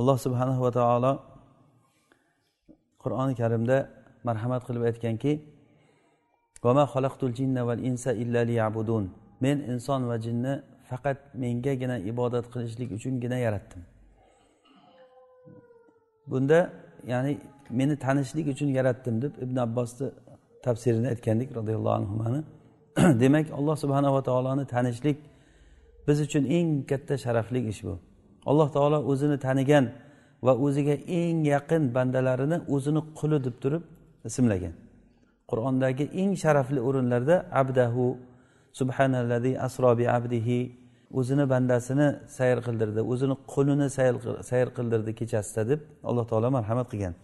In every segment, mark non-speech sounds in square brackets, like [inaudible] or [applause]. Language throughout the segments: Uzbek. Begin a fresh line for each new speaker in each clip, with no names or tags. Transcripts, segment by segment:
alloh subhanahu va taolo qur'oni karimda marhamat qilib aytganki men inson va jinni faqat mengagina ibodat qilishlik uchungina yaratdim. Bunda ya'ni meni tanishlik uchun yaratdim deb ibn abbosni tafsirini aytgandik roziyallohu anhuni [clears throat] demak alloh subhanava taoloni tanishlik biz uchun eng katta sharafli ish bu. Alloh taolo o'zini tanigan va o'ziga eng yaqin bandalarini o'zini quli deb turib ismlagan. Qur'ondagi eng sharafli o'rinlarda abdahu subhanallazi asro bi abdihi o'zini bandasini sayr qildirdi o'zini qulini sayr qildirdi kechasida deb alloh taolo marhamat qilgan.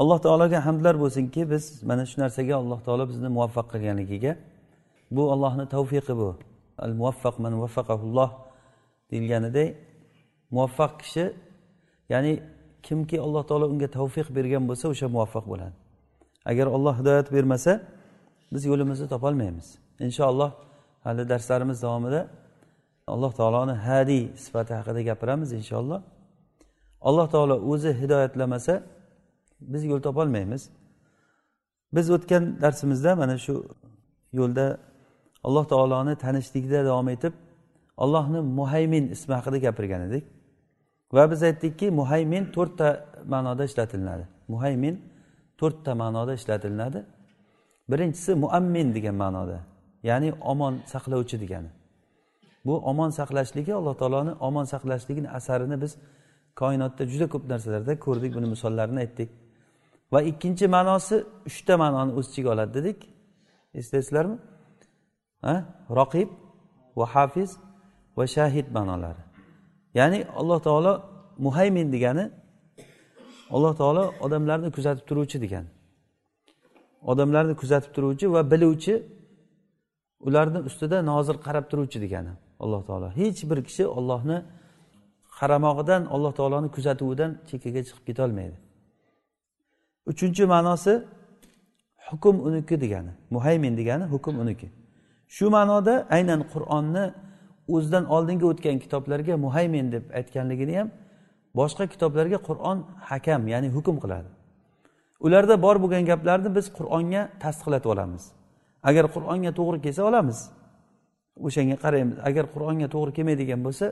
Alloh taologa hamdlar bo'lsinki biz mana shu narsaga alloh taolo bizni muvaffaq qilganligiga bu allohni tavfiqi bu. Al muvaffaq man muvaffaqahulloh deyilganidek muvaffaq kishi ya'ni kimki alloh taolo unga tavfiq bergan bo'lsa o'sha muvaffaq bo'ladi. Agar olloh hidoyat bermasa biz yo'limizni topolmaymiz. Inshaalloh hali darslarimiz davomida alloh taoloni hadiy sifati haqida gapiramiz inshaalloh. Alloh taolo o'zi hidoyatlamasa biz yo'l topolmaymiz. Biz o'tgan darsimizda mana shu yo'lda alloh taoloni tanishlikda davom etib allohni muhaymin ismi haqida gapirgan edik. Va biz aytdikki muhaymin to'rtta ma'noda ishlatilinadi muhaymin to'rtta ma'noda ishlatilinadi birinchisi muammin degan ma'noda ya'ni omon saqlovchi degani. Bu omon saqlashligi alloh taoloni omon saqlashligini asarini biz koinotda juda ko'p narsalarda ko'rdik buni misollarini aytdik. Va ikkinchi ma'nosi uchta ma'noni o'z ichiga oladi dedik. Eslaysizlarmi roqib va hafiz va shahid ma'nolari. Ya'ni alloh taolo muhaymin degani alloh taolo odamlarni kuzatib turuvchi degani. Odamlarni kuzatib turuvchi va biluvchi ularni ustida nozil qarab turuvchi degani alloh taolo. Hech bir kishi ollohni qaramog'idan alloh taoloni kuzatuvidan chekkaga chiqib ketolmaydi. Uchinchi ma'nosi hukm uniki degani muhaymin degani hukm uniki. Shu ma'noda aynan qur'onni o'zidan oldingi o'tgan kitoblarga muhaymin deb aytganligini ham boshqa kitoblarga qur'on hakam ya'ni hukm qiladi. Ularda bor bo'lgan gaplarni biz qur'onga tasdiqlatib olamiz. Agar qur'onga to'g'ri kelsa olamiz. O'shanga qaraymiz agar qur'onga to'g'ri kelmaydigan bo'lsa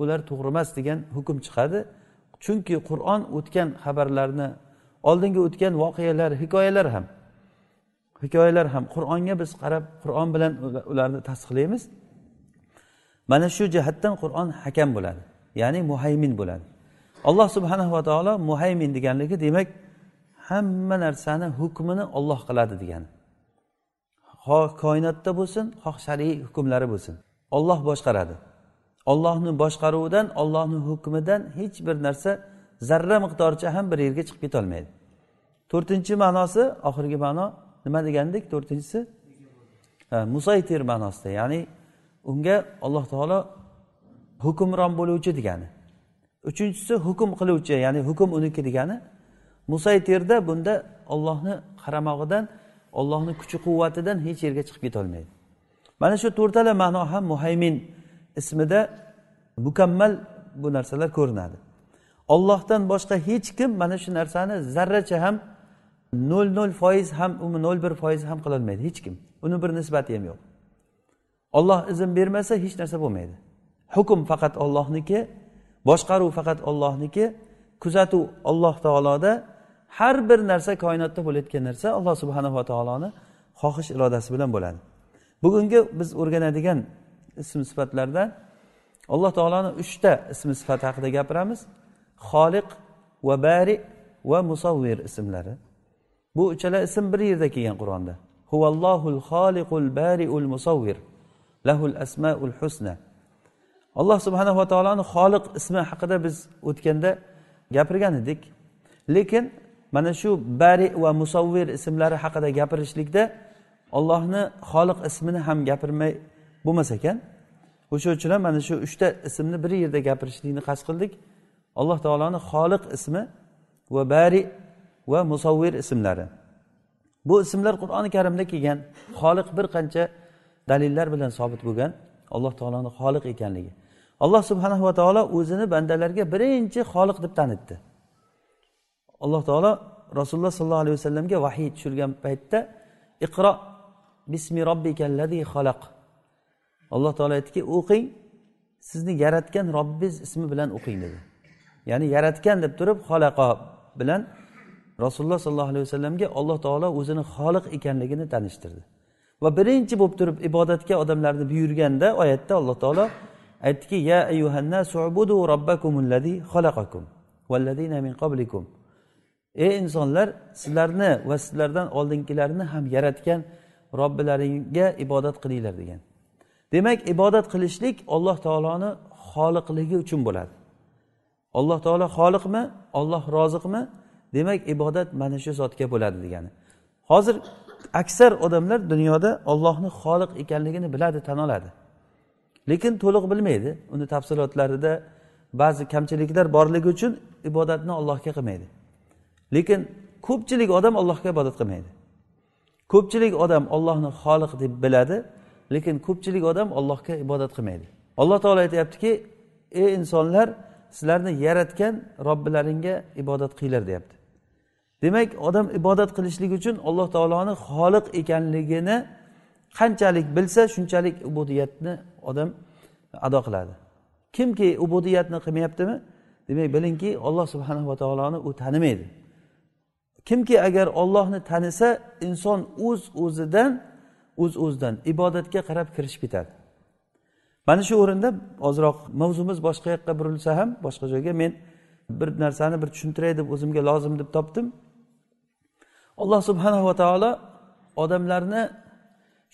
ular to'g'ri emas degan hukm chiqadi. Chunki qur'on o'tgan xabarlarni oldingi o'tgan voqealar hikoyalar ham hikoyalar ham qur'onga biz qarab qur'on bilan ularni tasdiqlaymiz. Mana shu jihatdan qur'on hakam bo'ladi ya'ni muhaymin bo'ladi. Alloh subhanahu va taolo muhaymin deganligi demak hamma narsani hukmini olloh qiladi degani. Xoh koinotda bo'lsin xoh shar'iy hukmlari bo'lsin. Olloh boshqaradi. Ollohni boshqaruvidan ollohni hukmidan hech bir narsa zarra miqdoricha ham bir yerga chiqib ketolmaydi. To'rtinchi ma'nosi oxirgi ma'no nima degandik to'rtinchisi? Musaytir ma'nosida ya'ni unga alloh taolo hukmron bo'luvchi degani. Uchinchisi hukm qiluvchi ya'ni hukm uniki degani. Musaytirda bunda ollohni qaramog'idan ollohni kuchi quvvatidan hech yerga chiqib ketolmaydi mana shu to'rtala ma'no ham muhaymin ismida mukammal bu narsalar ko'rinadi. Ollohdan boshqa hech kim mana shu narsani zarracha ham nol nol foiz ham nol bir foiz ham qilolmaydi. Hech kim. Uni bir nisbati ham yo'q. Olloh izn bermasa hech narsa bo'lmaydi. Hukm faqat ollohniki boshqaruv faqat ollohniki kuzatuv olloh taoloda har bir narsa koinotda bo'layotgan narsa alloh subhanava taoloni xohish irodasi bilan bo'ladi. Bugungi biz o'rganadigan ism sifatlardan alloh taoloni uchta ismi sifati haqida gapiramiz. Xoliq va bari va musavvir ismlari. Bu uchala ism bir yerda kelgan qur'onda. Huvallohul xoliqul bariul musavvir. Lahul asmaul husna. Alloh subhanava taoloni xoliq ismi haqida biz o'tganda gapirgan edik. Lekin mana shu bari va musavvir ismlari haqida gapirishlikda ollohni xoliq ismini ham gapirmay bo'lmas ekan. O'sha uchun ham mana shu uchta ismni bir yerda gapirishlikni qasd qildik. Alloh taoloni xoliq ismi va bari va musavvir ismlari. Bu ismlar qur'oni karimda kelgan. Xoliq bir qancha dalillar bilan sobit bo'lgan alloh taoloni xoliq ekanligi. Alloh subhanahu va taolo o'zini bandalarga birinchi xoliq deb tanitdi. Alloh taolo rasululloh sollallohu alayhi vasallamga vahiy tushirgan paytda iqro bismi robbikallazi xalaq. Alloh taolo aytdiki o'qing sizni yaratgan robbingiz ismi bilan o'qing dedi. Ya'ni yaratgan deb turib xolaqo bilan rasululloh sollallohu alayhi vasallamga alloh taolo o'zini xoliq ekanligini tanishtirdi. Va birinchi bo'lib turib ibodatga odamlarni buyurganda oyatda alloh taolo aytdiki ya ayyuhannasu robbakumulladzi xalaqakum vallazina min qablikum. Ey insonlar sizlarni va sizlardan oldingilarni ham yaratgan robbilaringga ibodat qilinglar degan. Demak ibodat qilishlik alloh taoloni xoliqligi uchun bo'ladi. Alloh taolo xoliqmi olloh roziqmi? Demak ibodat mana shu zotga bo'ladi degani. Hozir aksar odamlar dunyoda ollohni xoliq ekanligini biladi tan oladi. Lekin to'liq bilmaydi. Uni tafsilotlarida ba'zi kamchiliklar borligi uchun ibodatni allohga qilmaydi. Lekin ko'pchilik odam allohga ibodat qilmaydi. Ko'pchilik odam ollohni xoliq deb biladi lekin ko'pchilik odam allohga ibodat qilmaydi. Alloh taolo aytyaptiki ey insonlar sizlarni yaratgan robbilaringga ibodat qilinglar deyapti. Demak odam ibodat qilishlik uchun alloh taoloni xoliq ekanligini qanchalik bilsa shunchalik ubudiyatni odam ado qiladi. Kimki ubudiyatni qilmayaptimi? Demak bilingki alloh subhanava taoloni u tanimaydi. Kimki agar ollohni tanisa inson o'z uz o'zidan o'z uz o'zidan ibodatga qarab kirishib ketadi. Mana shu o'rinda ozroq mavzumiz boshqa yoqqa burilsa ham boshqa joyga men bir narsani bir tushuntiray deb o'zimga lozim deb topdim. Alloh subhanava taolo odamlarni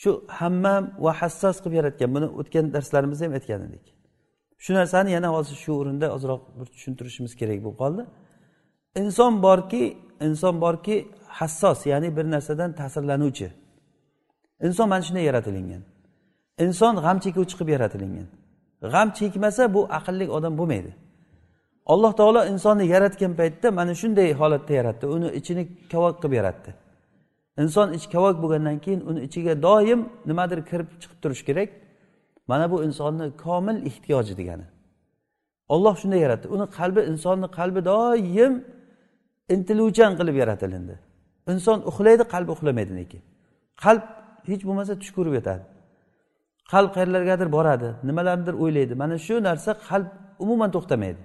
shu hammam va hassas qilib yaratgan. Buni o'tgan darslarimizda ham aytgan edik. Shu narsani yana hozir shu o'rinda ozroq bir tushuntirishimiz kerak bo'lib qoldi. Inson borki inson borki hassos ya'ni bir narsadan ta'sirlanuvchi. Inson mana shunday yaratilingan. Inson g'am chekuvchi qilib yaratilingan. G'am chekmasa bu aqlli odam bo'lmaydi. Alloh taolo insonni yaratgan paytda mana shunday holatda yaratdi. Uni ichini kavok qilib yaratdi. Inson ichi kavok bo'lgandan keyin uni ichiga doim nimadir kirib chiqib turishi kerak. Mana bu insonni komil ehtiyoji degani. Olloh shunday yaratdi. Uni qalbi insonni qalbi doim intiluvchan qilib yaratilindi. Inson uxlaydi qalbi uxlamaydi lekin. Qalb hech bo'lmasa tush ko'rib yotadi. Qalb qayerlargadir boradi nimalarnidir o'ylaydi. Mana shu narsa qalb umuman to'xtamaydi.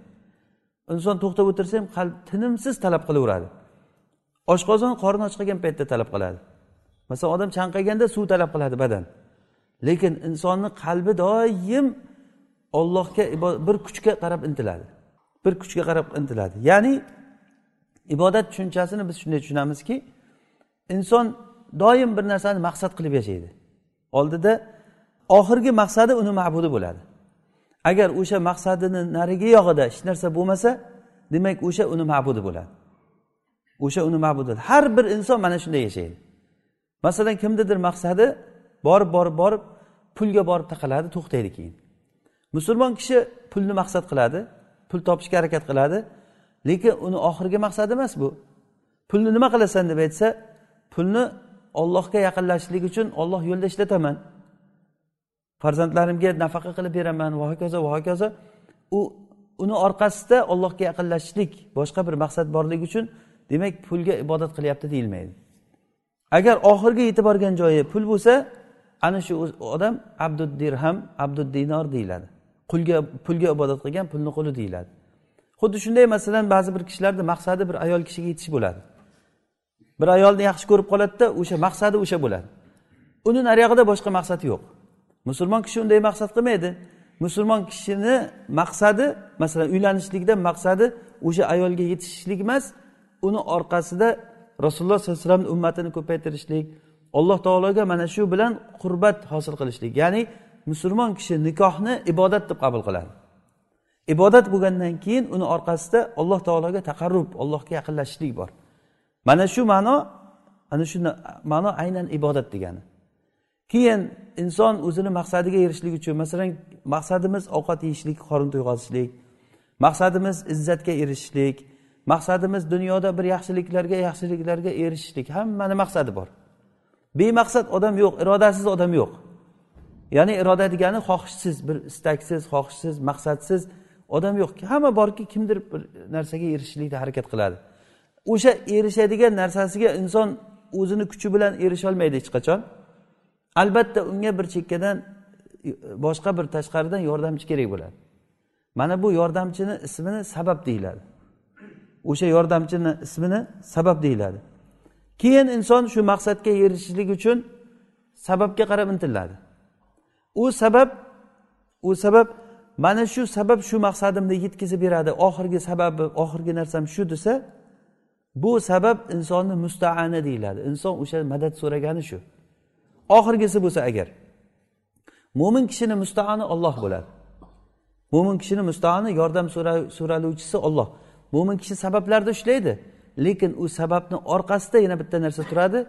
Inson to'xtab o'tirsa ham qalb tinimsiz talab qilaveradi. Oshqozon qorni och qolgan paytda talab qiladi. Masalan odam chanqaganda suv talab qiladi badan. Lekin insonni qalbi doim ollohga bir kuchga qarab intiladi. Bir kuchga qarab intiladi. Ya'ni ibodat tushunchasini biz shunday tushunamizki inson doim bir narsani maqsad qilib yashaydi. Oldida oxirgi maqsadi uni ma'budi bo'ladi. Agar o'sha maqsadini narigi yog'ida hech narsa bo'lmasa demak o'sha uni ma'budi bo'ladi. O'sha uni ma'budi har bir inson mana shunday yashaydi. Masalan kimnidir maqsadi borib borib borib pulga borib taqaladi to'xtaydi keyin. Musulmon kishi pulni maqsad qiladi pul topishga harakat qiladi lekin uni oxirgi maqsadi emas bu. Pulni nima qilasan deb aytsa pulni ollohga yaqinlashishlik uchun olloh yo'lida ishlataman. Farzandlarimga nafaqa qilib beraman. Va hokazo va hokazo. U uni orqasida ollohga yaqinlashishlik boshqa bir maqsad borligi uchun demak pulga ibodat qilyapti deyilmaydi. Agar oxirgi yetib borgan joyi pul bo'lsa ana shu odam abdud dirham abdud dinor deyiladi. Qulga pulga ibodat qilgan pulni quli deyiladi. Xuddi shunday masalan ba'zi bir kishilarni maqsadi bir ayol kishiga yetish bo'ladi. Bir ayolni yaxshi ko'rib qoladida o'sha maqsadi o'sha bo'ladi. Uni nariyog'ida boshqa maqsad yo'q. Musulmon kishi unday maqsad qilmaydi. Musulmon kishini maqsadi masalan uylanishlikdan maqsadi o'sha ayolga yetishishlik emas uni orqasida rasululloh sollallohu alayhi vasallamni ummatini ko'paytirishlik alloh taologa mana shu bilan qurbat hosil qilishlik. Ya'ni musulmon kishi nikohni ibodat deb qabul qiladi. Ibodat bo'lgandan keyin uni orqasida alloh taologa taqarrub allohga yaqinlashishlik bor. Mana shu ma'no ana shu ma'no aynan ibodat degani. Keyin inson o'zini maqsadiga erishishlik uchun masalan maqsadimiz ovqat yeyishlik qorin to'yg'azishlik maqsadimiz izzatga erishishlik maqsadimiz dunyoda bir yaxshiliklarga yaxshiliklarga erishishlik. Hammani maqsadi bor. Bemaqsad odam yo'q irodasiz odam yo'q. Ya'ni iroda degani xohishsiz bir istaksiz xohishsiz maqsadsiz odam yo'q. Hamma borki kimdir bir narsaga erishishlikka harakat qiladi. O'sha erishadigan narsasiga inson o'zini kuchi bilan erisholmaydi hech qachon. Albatta unga bir chekkadan boshqa bir tashqaridan yordamchi kerak bo'ladi. Mana bu yordamchini ismini sabab deyiladi. O'sha yordamchini ismini sabab deyiladi. Keyin inson shu maqsadga erishishlik uchun sababga qarab intiladi. U sabab u sabab mana shu sabab shu maqsadimni yetkazib beradi. Oxirgi sababi oxirgi narsam shu desa bu sabab insonni mustaani deyiladi. Inson o'sha madad so'ragani shu. Oxirgisi bo'lsa agar mo'min kishini mustaani olloh bo'ladi. Mo'min kishini mustaani yordam so'raluvchisi olloh mo'min kishi sabablarda ushlaydi lekin u sababni orqasida yana bitta narsa turadi.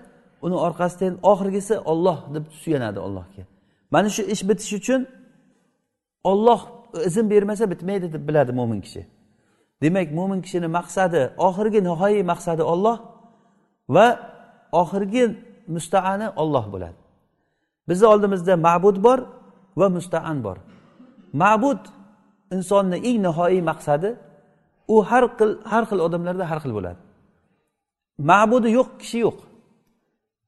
Uni orqasida oxirgisi olloh deb suyanadi allohga. Mana shu ish bitishi uchun olloh izn bermasa bitmaydi deb biladi mo'min kishi. Demak mo'min kishini maqsadi oxirgi nihoyiy maqsadi olloh va oxirgi mustaani olloh bo'ladi. Bizni oldimizda ma'bud bor va mustaan bor. Ma'bud insonni eng nihoyiy maqsadi u har xil har xil odamlarda har xil bo'ladi. Ma'budi yo'q kishi yo'q.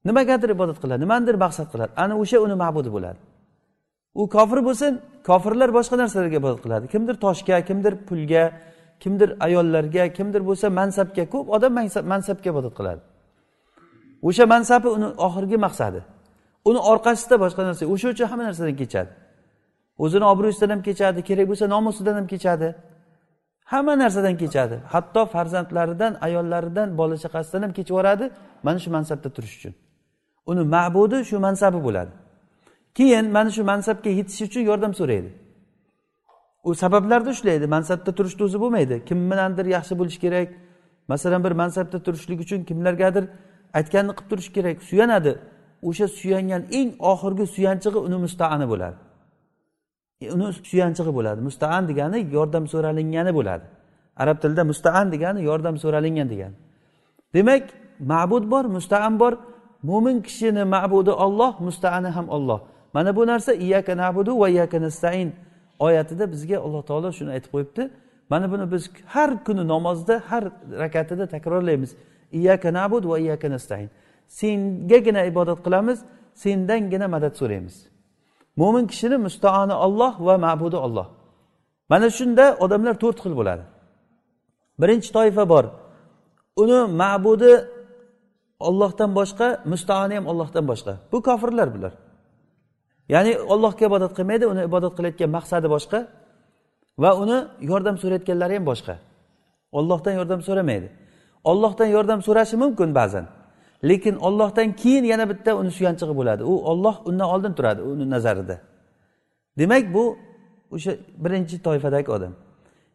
Nimagadir ibodat qiladi nimanidir maqsad qiladi. Ana o'sha uni ma'budi bo'ladi. U kofir bo'lsin kofirlar boshqa narsalarga ibodat qiladi. Kimdir toshga kimdir pulga kimdir ayollarga kimdir bo'lsa mansabga ko'p odam mansabga ibodat qiladi. O'sha mansabi uni oxirgi maqsadi. Uni orqasida boshqa narsa o'sha uchun hamma narsadan kechadi. O'zini obro'sidan ham kechadi kerak bo'lsa nomusidan ham kechadi. Hamma narsadan kechadi. Hatto farzandlaridan ayollaridan bola chaqasidan ham kechib yuboradi mana shu mansabda turish uchun. Uni ma'budi shu mansabi bo'ladi. Keyin mana shu mansabga yetish uchun yordam so'raydi. U sabablarni ushlaydi. Mansabda turishni o'zi bo'lmaydi. Kim bilandir yaxshi bo'lish kerak. Masalan bir mansabda turishlik uchun kimlargadir aytganini qilib turish kerak. Suyanadi. O'sha suyangan eng oxirgi suyanchig'i uni mustaani bo'ladi. E, uni suyanchig'i bo'ladi. Mustaan degani yordam so'ralingani bo'ladi. Arab tilida mustaan degani yordam so'ralingan degani. Demak ma'bud bor mustaan bor. Mo'min kishini ma'budi olloh mustaani ham olloh mana bu narsa iyaka nabudu va iyaka nastain oyatida bizga alloh taolo shuni aytib qo'yibdi. Mana buni biz har kuni namozda har rakatida takrorlaymiz. Iyaka nabud va iyaka nastain. Sengagina ibodat qilamiz sendangina madad so'raymiz. Mo'min kishini mustaoni olloh va ma'budi olloh mana shunda odamlar to'rt xil bo'ladi. Birinchi toifa bor. Uni ma'budi ollohdan boshqa mustaoni ham ollohdan boshqa. Bu kofirlar bular. Ya'ni ollohga ibodat qilmaydi uni ibodat qilayotgan maqsadi boshqa va uni yordam so'rayotganlari ham boshqa. Ollohdan yordam so'ramaydi. Ollohdan yordam so'rashi mumkin ba'zan. Lekin ollohdan keyin yana bitta uni suyanchig'i bo'ladi. U olloh undan oldin turadi uni nazarida. Demak bu o'sha birinchi toifadagi odam.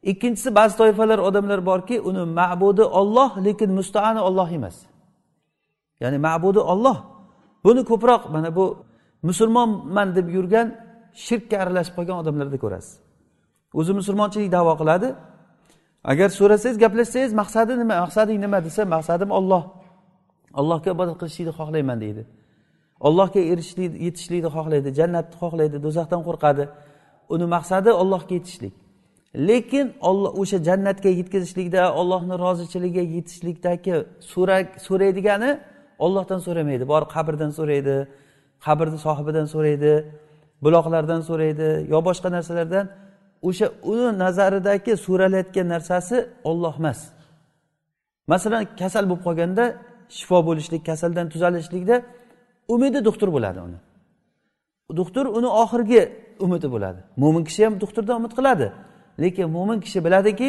Ikkinchisi ba'zi toifalar odamlar borki uni ma'budi olloh lekin mustaani olloh emas. Ya'ni ma'budi olloh buni ko'proq mana bu musulmonman deb yurgan shirkka aralashib qolgan odamlarda ko'rasiz. O'zi musulmonchilik davo qiladi. Agar so'rasangiz gaplashsangiz maqsadi nima maqsading nima desa maqsadim olloh allohga ibodat qilishlikni xohlayman deydi. Allohga erishishlik yetishlikni xohlaydi jannatni xohlaydi do'zaxdan qo'rqadi. Uni maqsadi ollohga yetishlik. Lekin olloh o'sha jannatga yetkazishlikda ollohni rozichiligiga yetishlikdagi so'raydigani ollohdan so'ramaydi. Borib qabrdan so'raydi qabrni sohibidan so'raydi buloqlardan so'raydi yo boshqa narsalardan. O'sha uni nazaridagi so'ralayotgan narsasi olloh emas. Masalan kasal bo'lib qolganda shifo bo'lishlik kasaldan tuzalishlikda umidi doktor bo'ladi uni. Doktor uni oxirgi umidi bo'ladi. Mo'min kishi ham doktordan umid qiladi. Lekin mo'min kishi biladiki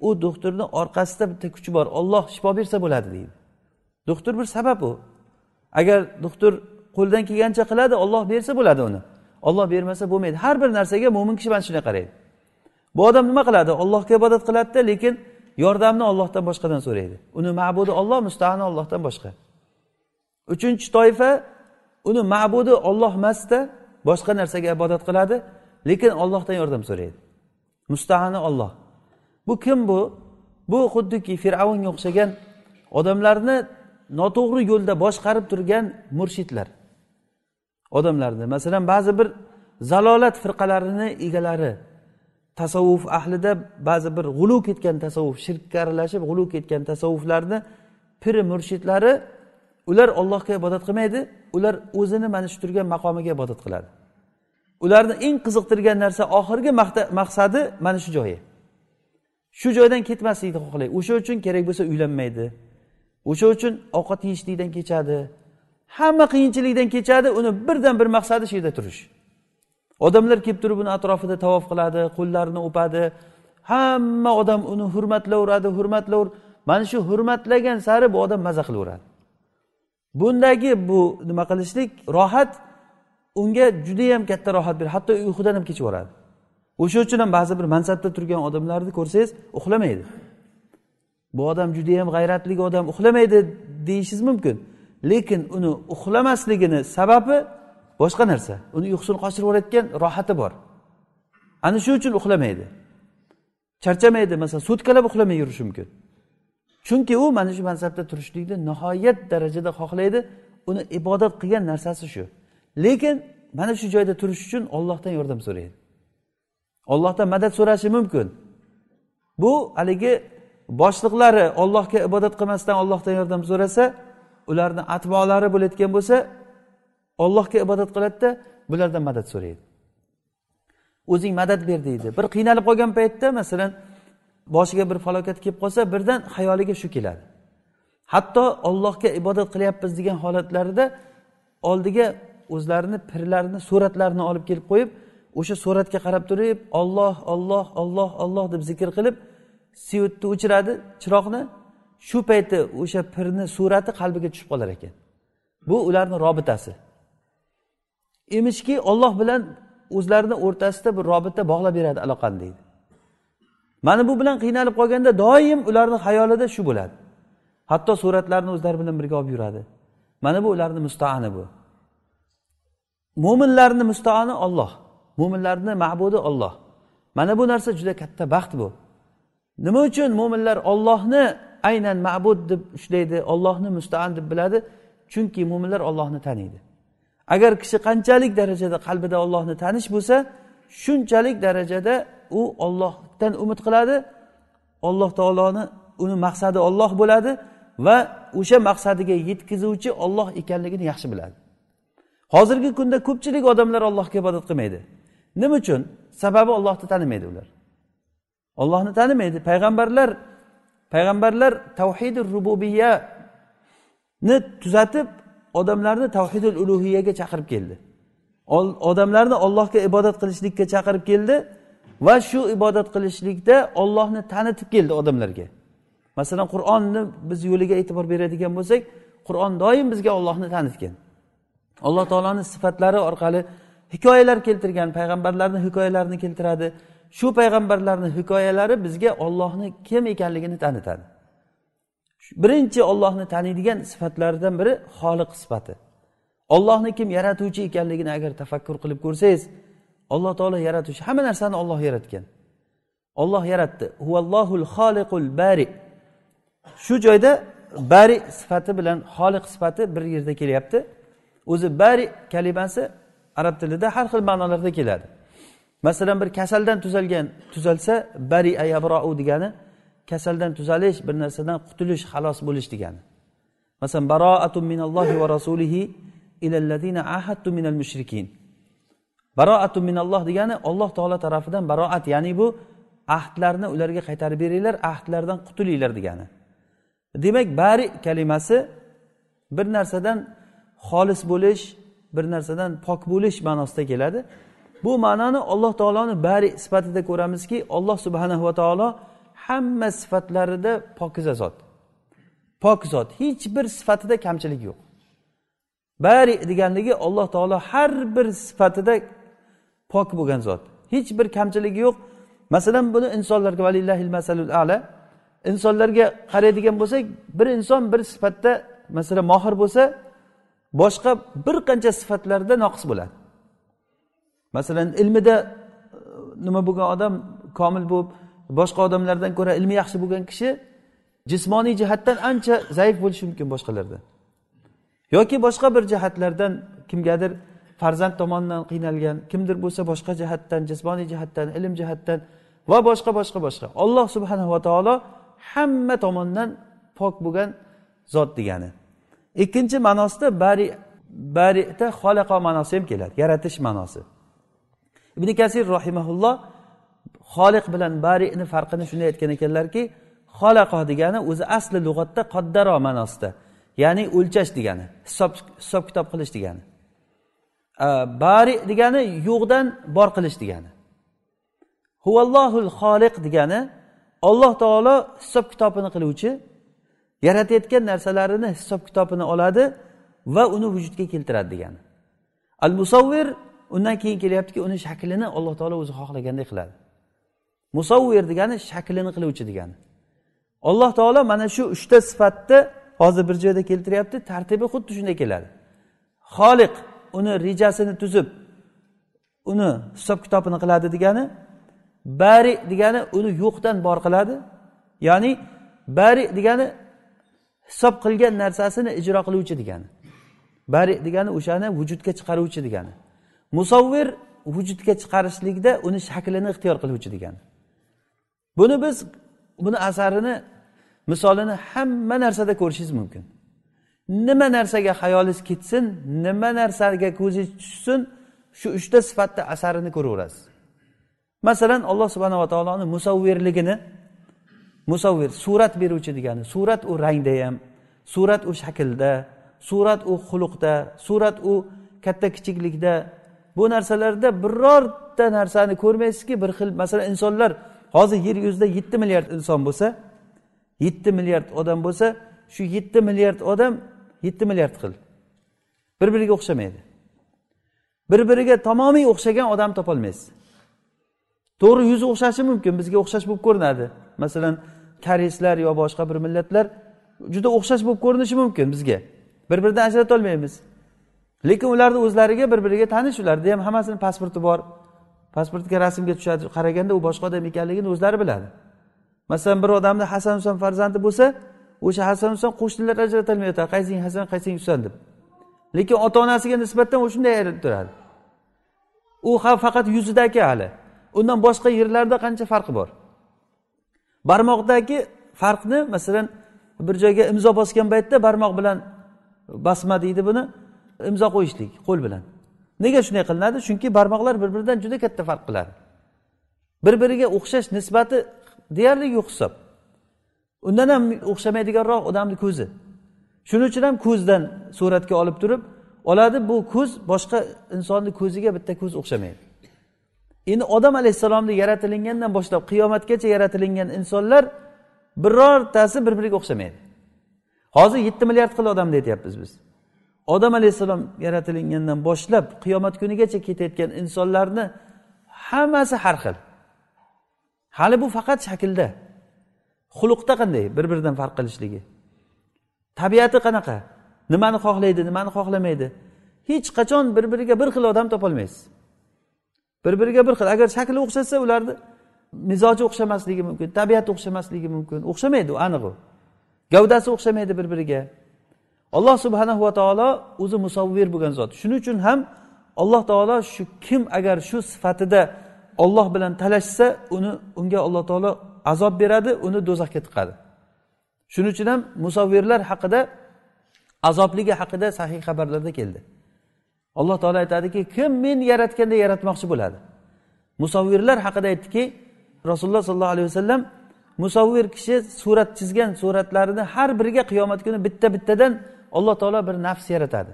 u doktorni orqasida bitta kuchi bor olloh shifo bersa bo'ladi deydi. Doktor bir sabab u. Agar doktor qo'lidan kelgancha qiladi olloh bersa bo'ladi uni. Olloh bermasa bo'lmaydi. Har bir narsaga mo'min kishi mana shunday qaraydi. Bu odam nima qiladi? Ollohga ibodat qiladida lekin yordamni ollohdan boshqadan so'raydi. Uni ma'budi olloh mustahani ollohdan boshqa. Uchinchi toifa uni ma'budi olloh emasda boshqa narsaga ibodat qiladi lekin ollohdan yordam so'raydi. Mustahani olloh bu kim bu? Bu xuddiki fir'avnga o'xshagan odamlarni noto'g'ri yo'lda boshqarib turgan murshidlar. Odamlarni masalan ba'zi bir zalolat firqalarini egalari tasavvuf ahlida ba'zi bir g'ulu ketgan tasavvuf shirkka aralashib g'ulu ketgan tasavvuflarni piri murshidlari ular ollohga ibodat qilmaydi ular o'zini mana shu turgan maqomiga ibodat qiladi. Ularni eng qiziqtirgan narsa oxirgi maqsadi mana shu joyi. Shu joydan ketmaslikni xohlaydi o'sha uchun kerak bo'lsa uylanmaydi o'sha uchun ovqat yeyishlikdan kechadi hamma qiyinchilikdan kechadi uni birdan bir maqsadi shu yerda turish. Odamlar kelib turib uni atrofida tavof qiladi qo'llarini o'padi. Hamma odam uni hurmatlaveradi hurmatlaver mana shu hurmatlagan sari bu odam maza qilaveradi. Bundagi bu nima qilishlik? Rohat unga judayam katta rohat beradi. Hatto uyqudan ham kechib yuboradi o'sha uchun ham ba'zi bir mansabda turgan odamlarni ko'rsangiz uxlamaydi. Bu odam judayam g'ayratli odam uxlamaydi deyishingiz mumkin. Lekin uni uxlamasligini sababi boshqa narsa. Uni uyqusini qochirib yuborayotgan rohati bor. Ana shu uchun uxlamaydi. Charchamaydi. Masalan sutkalab uxlamay yurishi mumkin. Chunki u mana shu mansabda turishlikni nihoyat darajada xohlaydi. Uni ibodat qilgan narsasi shu. Lekin mana shu joyda turish uchun ollohdan yordam so'raydi. Ollohdan madad so'rashi mumkin. Bu haligi boshliqlari ollohga ibodat qilmasdan ollohdan yordam so'rasa ularni atbolari bo'layotgan bo'lsa ollohga ibodat qiladida bulardan madad so'raydi. O'zing madad ber deydi. Bir qiynalib qolgan paytda masalan boshiga bir falokat kelib qolsa birdan xayoliga shu keladi. Hatto ollohga ibodat qilyapmiz degan holatlarida oldiga o'zlarini pirlarini suratlarini olib kelib qo'yib o'sha suratga qarab turib olloh olloh olloh olloh deb zikr qilib svetni o'chiradi chiroqni. Shu payti o'sha pirni surati qalbiga tushib qolar ekan. Bu ularni robitasi. Emishki olloh bilan o'zlarini o'rtasida bir robita bog'lab beradi aloqani deydi. Mana bu bilan qiynalib qolganda doim ularni xayolida shu bo'ladi. Hatto suratlarni o'zlari bilan birga olib yuradi. Mana bu ularni mustaani bu. Mo'minlarni mustaani olloh mo'minlarni ma'budi olloh mana bu narsa juda katta baxt bu. Nima uchun mo'minlar ollohni aynan ma'bud deb ushlaydi ollohni mustaan deb biladi? Chunki mo'minlar ollohni taniydi. Agar kishi qanchalik darajada qalbida ollohni tanish bo'lsa shunchalik darajada u ollohdan umid qiladi. Alloh taoloni uni maqsadi olloh bo'ladi va o'sha maqsadiga yetkazuvchi olloh ekanligini yaxshi biladi. Hozirgi kunda ko'pchilik odamlar allohga ibodat qilmaydi. Nima uchun? Sababi ollohni tanimaydi ular. Ollohni tanimaydi. Payg'ambarlar payg'ambarlar tavhidi rububiyani tuzatib odamlarni tavhidul ulug'iyaga chaqirib keldi. Odamlarni ollohga ibodat qilishlikka chaqirib keldi va shu ibodat qilishlikda ollohni tanitib keldi odamlarga. Masalan qur'onni biz yo'liga e'tibor beradigan bo'lsak qur'on doim bizga ollohni tanitgan. Alloh taoloni sifatlari orqali hikoyalar keltirgan payg'ambarlarni hikoyalarini keltiradi. Shu payg'ambarlarni hikoyalari bizga ollohni kim ekanligini tanitadi. Birinchi ollohni taniydigan sifatlaridan biri xoliq sifati. Ollohni kim yaratuvchi ekanligini agar tafakkur qilib ko'rsangiz alloh taolo yaratuvchi hamma narsani olloh yaratgan. Olloh yaratdi. Huvallohul xoliqul bari. Shu joyda bari sifati bilan xoliq sifati bir yerda kelyapti. O'zi bari kalimasi arab tilida har xil ma'nolarda keladi. Masalan bir kasaldan tuzalgan tuzalsa bari ayabrou degani kasaldan tuzalish bir narsadan qutulish xalos bo'lish degani. Masalan baroatun minallohi va rasulihi ilallazina ahadtu minal mushrikin. Baroatun minalloh degani olloh taolo tarafidan baroat ya'ni bu ahdlarni ularga qaytarib beringlar ahdlardan qutulinglar degani. Demak bari kalimasi bir narsadan xolis bo'lish bir narsadan pok bo'lish ma'nosida keladi. Bu ma'noni alloh taoloni bari sifatida ko'ramizki alloh subhanahu va taolo hamma sifatlarida pokiza zot. Pok zot. Hech bir sifatida kamchilik yo'q. Bari deganligi alloh taolo har bir sifatida pok bo'lgan zot. Hech bir kamchiligi yo'q. Masalan buni insonlarga valillahil masalul ala insonlarga qaraydigan bo'lsak bir inson bir sifatda masalan mohir bo'lsa boshqa bir qancha sifatlarda noqis bo'ladi. Masalan ilmida e, nima bo'lgan odam komil bo'lib boshqa odamlardan ko'ra ilmi yaxshi bo'lgan kishi jismoniy jihatdan ancha zaif bo'lishi mumkin boshqalardan. Yoki boshqa bir jihatlardan kimgadir farzand tomonidan qiynalgan kimdir bo'lsa boshqa jihatdan jismoniy jihatdan ilm jihatdan va boshqa boshqa boshqa. Alloh subhanava taolo hamma tomondan pok bo'lgan zot degani. Ikkinchi ma'nosida bari barita xolaqa ma'nosi ham keladi yaratish ma'nosi. Ibn kasir rahimaulloh xoliq bilan barini farqini shunday aytgan ekanlarki xolaqo degani o'zi asli lug'atda qoddaro ma'nosida ya'ni o'lchash degani hisob hisob kitob qilish degani. Bari degani yo'qdan bor qilish degani. Huvallohul xoliq degani olloh taolo hisob kitobini qiluvchi yaratayotgan narsalarini hisob kitobini oladi va uni vujudga keltiradi degani. Al musavvir undan keyin kelyaptiki uni shaklini alloh taolo o'zi xohlaganday qiladi. Musavvir degani shaklini qiluvchi degani. Alloh taolo mana shu uchta sifatni hozir bir joyda keltiryapti tartibi xuddi shunday keladi. Xoliq uni rejasini tuzib uni hisob kitobini qiladi degani bari degani uni yo'qdan bor qiladi. Ya'ni bari degani hisob qilgan narsasini ijro qiluvchi degani. Bari degani o'shani vujudga chiqaruvchi degani. Musavvir vujudga chiqarishlikda uni shaklini ixtiyor qiluvchi degani. Buni biz buni asarini misolini hamma narsada ko'rishingiz mumkin. Nima narsaga hayolingiz ketsin nima narsaga ko'zingiz tushsin shu uchta sifatda asarini ko'raverasiz. Masalan alloh subhanava taoloni musavvirligini musavvir surat beruvchi degani surat u rangda ham surat u shaklda surat u xuluqda surat u katta kichiklikda bu narsalarda birorta narsani ko'rmaysizki bir xil masalan insonlar hozir yer yuzida yetti milliard inson bo'lsa yetti milliard odam bo'lsa shu yetti milliard odam yetti milliard xil. Bir biriga o'xshamaydi. Bir biriga tamomiy o'xshagan odam topolmaysiz. To'g'ri yuzi o'xshashi mumkin bizga o'xshash bo'lib ko'rinadi. Masalan koreyslar yo boshqa bir millatlar juda o'xshash bo'lib ko'rinishi mumkin bizga. Bir biridan ajratolmaymiz lekin ularni o'zlariga bir biriga tanish ularni ham hammasini pasporti bor. Pasportga rasmga tushadi qaraganda u boshqa odam ekanligini o'zlari biladi. Masalan bir odamni hasan husan farzandi bo'lsa o'sha hasan husan qo'shnilar ajratolmay yotadi qaysing hasan qaysing husan deb. Lekin ota onasiga nisbatan u shunday turadi. U faqat yuzidagi hali. Undan boshqa yerlarda qancha farqi bor? Barmoqdagi farqni masalan bir joyga imzo bosgan paytda barmoq bilan basma deydi buni imzo qo'yishlik qo'l bilan. Nega shunday qilinadi? Chunki barmoqlar bir biridan juda katta farq qiladi. Bir biriga o'xshash nisbati deyarli yo'q hisob. Undan ham o'xshamaydiganroq odamni ko'zi. Shuning uchun ham ko'zdan suratga olib turib oladi bu ko'z boshqa insonni ko'ziga bitta ko'z o'xshamaydi. Endi odam alayhissalomni yaratilingandan boshlab qiyomatgacha yaratilingan insonlar birortasi bir biriga o'xshamaydi. Hozir yetti milliard xil odam aytyapmiz biz. Odam alayhissalom yaratilingandan boshlab qiyomat kunigacha ketayotgan insonlarni hammasi har xil. Hali bu faqat shaklda. Xulqda qanday? Bir biridan farq qilishligi. Tabiati qanaqa? Nimani xohlaydi nimani xohlamaydi? Hech qachon bir biriga bir xil odam topolmaysiz. Bir biriga bir xil. Agar shakli o'xshasa ularni mizoji o'xshamasligi mumkin tabiati o'xshamasligi mumkin. O'xshamaydi u aniq u. Gavdasi o'xshamaydi bir biriga alloh subhanahu va taolo o'zi musavvir bo'lgan zot. Shuning uchun ham alloh taolo shu kim agar shu sifatida olloh bilan talashsa uni unga alloh taolo azob beradi uni do'zaxga tiqadi. Shuning uchun ham musavvirlar haqida azobligi haqida sahih xabarlarda keldi. Alloh taolo aytadiki kim men yaratganda yaratmoqchi bo'ladi? Musavvirlar haqida aytdiki rasululloh sollallohu alayhi vasallam musavvir kishi surat chizgan suratlarini har biriga qiyomat kuni bitta bittadan alloh taolo bir nafs yaratadi.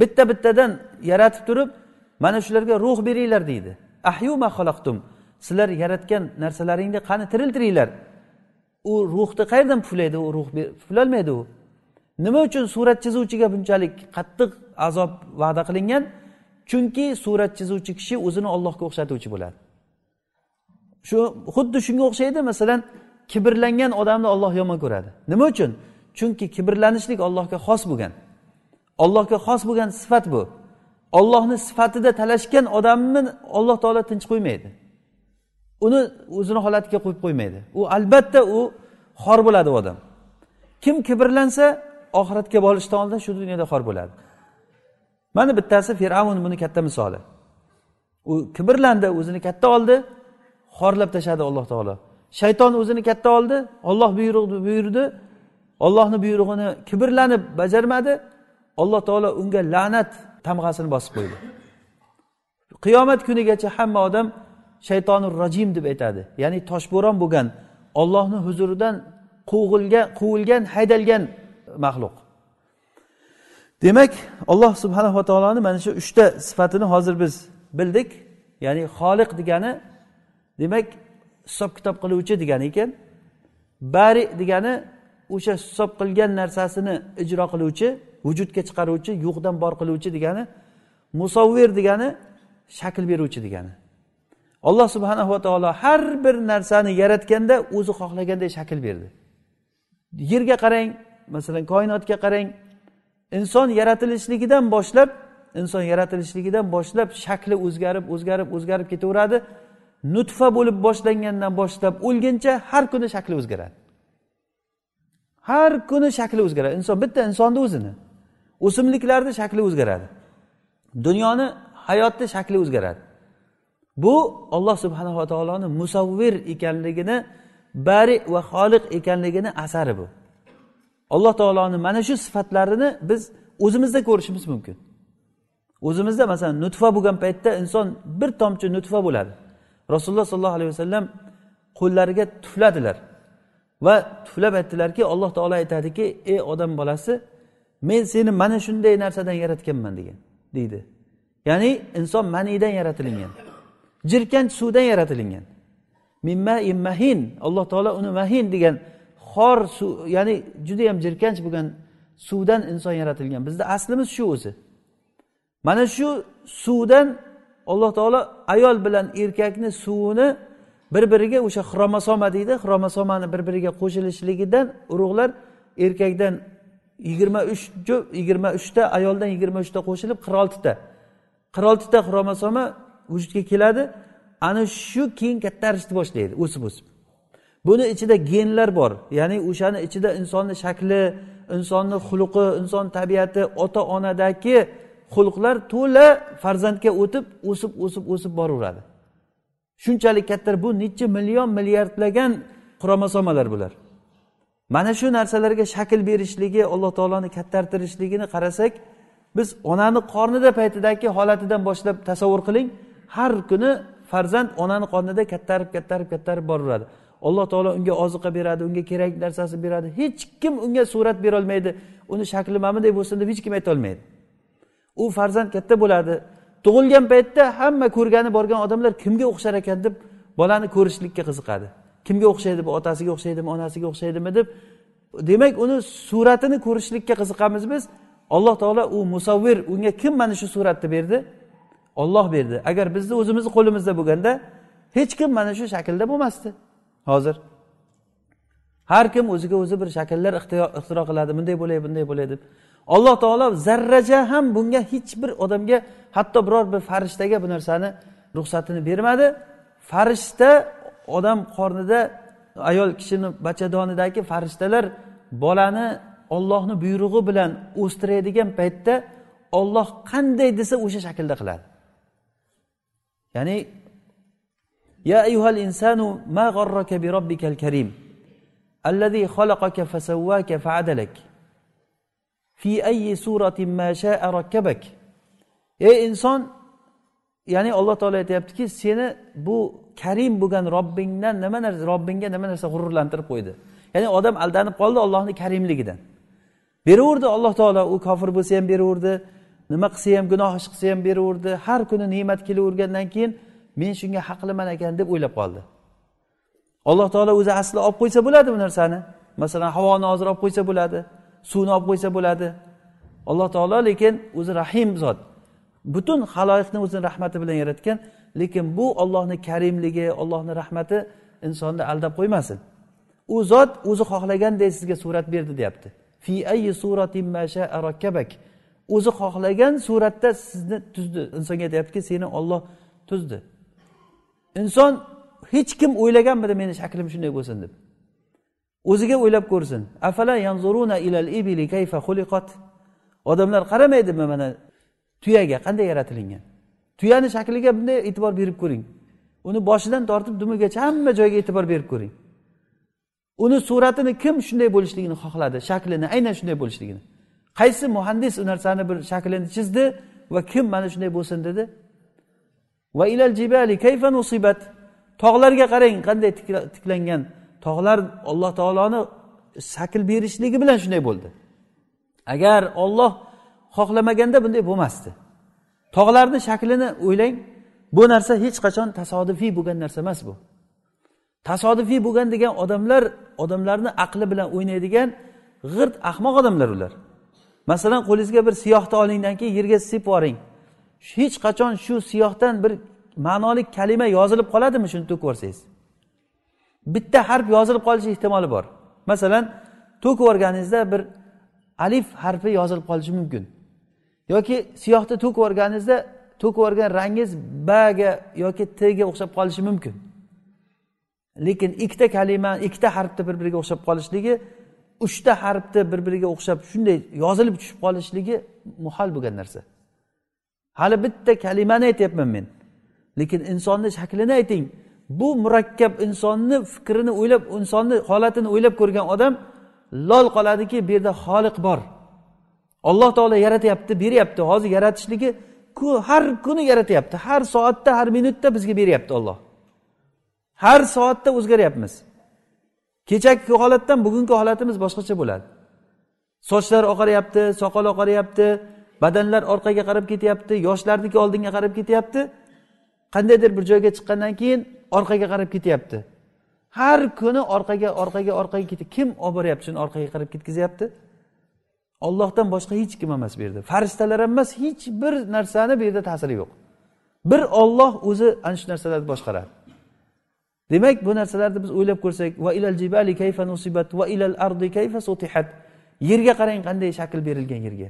Bitta bittadan yaratib turib mana shularga ruh beringlar deydi. Ahyu ma xalaqtum. Sizlar yaratgan narsalaringni qani tiriltiringlar? U ruhni qayerdan puflaydi? U ruh puflolmaydi u. Nima uchun surat chizuvchiga bunchalik qattiq azob va'da qilingan? Chunki surat chizuvchi kishi o'zini ollohga o'xshatuvchi bo'ladi. Shu xuddi shunga o'xshaydi masalan kibrlangan odamni olloh yomon ko'radi. Nima uchun? Chunki kibrlanishlik allohga xos bo'lgan. Allohga xos bo'lgan sifat bu. Ollohni sifatida talashgan odamni alloh taolo tinch qo'ymaydi. Uni o'zini holatiga qo'yib qo'ymaydi. U albatta u xor bo'ladi u odam. Kim kibrlansa oxiratga borishdan oldin shu dunyoda xor bo'ladi. Mana bittasi fir'avn buni katta misoli. U kibrlandi o'zini katta oldi xorlab tashladi alloh taolo. Shayton o'zini katta oldi olloh buyruq buyurdi ollohni buyrug'ini kibrlanib bajarmadi. Alloh taolo unga la'nat tamg'asini bosib qo'ydi. Qiyomat kunigacha hamma odam shaytonir rajim deb aytadi. Ya'ni toshbo'ron bo'lgan ollohni huzuridan quvg'ilgan quvilgan haydalgan maxluq. Demak alloh subhanava taoloni mana shu uchta sifatini hozir biz bildik. Ya'ni xoliq degani demak hisob kitob qiluvchi degani ekan. Bari degani o'sha hisob qilgan narsasini ijro qiluvchi vujudga chiqaruvchi yo'qdan bor qiluvchi degani musavvir degani shakl beruvchi degani. Alloh subhanava taolo har bir narsani yaratganda o'zi xohlaganday shakl berdi. Yerga qarang masalan koinotga qarang inson yaratilishligidan boshlab inson yaratilishligidan boshlab shakli o'zgarib o'zgarib o'zgarib ketaveradi. Nutfa bo'lib boshlangandan boshlab o'lguncha har kuni shakli o'zgaradi. Har kuni shakli o'zgaradi. Inson bitta insonni o'zini. O'simliklarni shakli o'zgaradi. Dunyoni hayotni shakli o'zgaradi. Bu olloh subhanava taoloni musavvir ekanligini bari va xoliq ekanligini asari bu. Alloh taoloni mana shu sifatlarini biz o'zimizda ko'rishimiz mumkin. O'zimizda masalan nutfa bo'lgan paytda inson bir tomchi nutfa bo'ladi. Rasululloh sollallohu alayhi vasallam qo'llariga tufladilar. Va tuflab aytdilarki alloh taolo aytadiki ey odam bolasi men seni mana shunday narsadan yaratganman degan deydi. Ya'ni inson maniydan yaratilingan jirkanch suvdan yaratilingan. Mahin alloh taolo uni mahin degan xor suv ya'ni judayam jirkanch bo'lgan suvdan inson yaratilgan. Bizni aslimiz shu o'zi. Mana shu suvdan alloh taolo ayol bilan erkakni suvini bir biriga o'sha xromosoma deydi. Xromosomani bir biriga qo'shilishligidan urug'lar erkakdan yigirma uch yigirma uchta ayoldan yigirma uchta qo'shilib qirq oltita qirq oltita xromosoma vujudga keladi. Ana shu keyin kattarishni boshlaydi o'sib o'sib. Buni ichida genlar bor. Ya'ni o'shani ichida insonni shakli insonni xulqi inson tabiati ota onadagi xulqlar to'la farzandga o'tib o'sib o'sib o'sib boraveradi. Shunchalik katta bu necha million milliardlagan xromosomalar bular. Mana shu narsalarga shakl berishligi alloh taoloni kattartirishligini qarasak biz onani qornida paytidagi holatidan boshlab tasavvur qiling har kuni farzand onani qornida kattarib kattarib kattarib boraveradi. Alloh taolo unga oziqa beradi unga kerak narsasi beradi. Hech kim unga surat berolmaydi. Uni shakli mana bunday bo'lsin deb hech kim aytolmaydi u farzand katta bo'ladi. Tug'ilgan paytda hamma ko'rgani borgan odamlar kimga o'xshar ekan deb bolani ko'rishlikka qiziqadi. Kimga o'xshaydi bu? Otasiga o'xshaydimi onasiga o'xshaydimi deb. Demak uni suratini ko'rishlikka qiziqamiz biz. Alloh taolo u musavvir unga kim mana shu suratni berdi? Olloh berdi. Agar bizni o'zimizni qo'limizda bo'lganda hech kim mana shu shaklda bo'lmasdi. Hozir har kim o'ziga o'zi bir shakllar ixtiro qiladi. Bunday bo'lay bunday bo'lay deb. alloh taolo zarracha ham bunga hech bir odamga hatto biror bir farishtaga bu narsani ruxsatini bermadi farishta odam qornida ayol kishini bachadonidagi farishtalar bolani ollohni buyrug'i bilan o'stiradigan paytda olloh qanday desa o'sha shaklda qiladi ya'ni يا أيها الإنسان ما غرك بربك الكريم الذي خلقك فسواك فعدلك fi ayyi suratin ma sha'a rakkabak. Ey inson ya'ni alloh taolo aytyaptiki seni bu karim bo'lgan robbingdan nima narsa robbingga nima narsa g'ururlantirib qo'ydi. Ya'ni odam aldanib qoldi ollohni karimligidan. Beraverdi alloh taolo u kofir bo'lsa ham beraverdi nima qilsa ham gunoh ish qilsa ham beraverdi har kuni ne'mat kelavergandan keyin men shunga haqliman ekan deb o'ylab qoldi. Alloh taolo o'zi asli olib qo'ysa bo'ladi bu narsani. Masalan havoni hozir olib qo'ysa bo'ladi. Suvni olib qo'ysa bo'ladi. Alloh taolo lekin o'zi rahim zot. Butun haloyiqni o'zini rahmati bilan yaratgan lekin bu ollohni karimligi ollohni rahmati insonni aldab qo'ymasin. U zot o'zi xohlaganday sizga surat berdi deyapti. Fi ayyi suratin o'zi xohlagan suratda sizni tuzdi. Insonga aytyaptiki seni olloh tuzdi. Inson hech kim o'ylaganmidi meni shaklim shunday bo'lsin deb. O'ziga o'ylab ko'rsin. Afala yanzuruna ilal ibili kayfa xuliqat odamlar qaramaydimi mana tuyaga? Qanday yaratilingan? Tuyani shakliga bunday e'tibor berib ko'ring. Uni boshidan tortib dumigacha hamma joyga e'tibor berib ko'ring. Uni suratini kim shunday bo'lishligini xohladi shaklini aynan shunday bo'lishligini. Qaysi muhandis u narsani bir shaklini chizdi va kim mana shunday bo'lsin dedi. Va ilal jibali kayfa nusibat? Tog'larga qarang qanday tiklangan tog'lar alloh taoloni shakl berishligi bilan shunday bo'ldi. Agar olloh xohlamaganda bunday bo'lmasdi. Tog'larni shaklini o'ylang bu narsa hech qachon tasodifiy bo'lgan narsa emas bu. Tasodifiy bo'lgan degan odamlar odamlarni aqli bilan o'ynaydigan g'irt ahmoq odamlar ular. Masalan qo'lingizga bir siyohni olingdan keyin yerga sepib yuboring hech qachon shu siyohdan bir ma'noli kalima yozilib qoladimi shuni to'kib yuborsangiz? Bitta harf yozilib qolishi ehtimoli bor. Masalan to'kib yuborganingizda bir alif harfi yozilib qolishi mumkin. Yoki siyohni to'kib yuborganingizda to'kib yuborgan rangingiz baga yoki tga o'xshab qolishi mumkin. Lekin ikkita kalima ikkita harfni bir biriga o'xshab qolishligi uchta harfni bir biriga o'xshab shunday yozilib tushib qolishligi muhal bo'lgan narsa. Hali bitta kalimani aytyapman men. Lekin insonni shaklini ayting. Bu murakkab insonni fikrini o'ylab insonni holatini o'ylab ko'rgan odam lol qoladiki bu yerda xoliq bor. Alloh taolo yaratyapti beryapti. Hozir yaratishligi har kuni yaratyapti har soatda har minutda bizga beryapti olloh har soatda o'zgaryapmiz. Kechagi holatdan bugungi holatimiz boshqacha bo'ladi. Sochlar oqaryapti soqol oqaryapti badanlar orqaga qarab ketyapti yoshlarniki oldinga qarab ketyapti. Qandaydir bir joyga chiqqandan keyin orqaga qarab ketyapti. Har kuni orqaga orqaga orqaga ketyapti kim olib boryapti shuni orqaga qarab ketkazyapti? Ollohdan boshqa hech kim emas bu yerda. Farishtalar ham emas hech bir narsani bu yerda ta'siri yo'q. Bir olloh o'zi ana shu narsalarni boshqaradi. Demak bu narsalarni biz o'ylab ko'rsak va ilal jibali kayfa nusibat va ilal ardi kayfa sutihat? Yerga qarang qanday shakl berilgan yerga.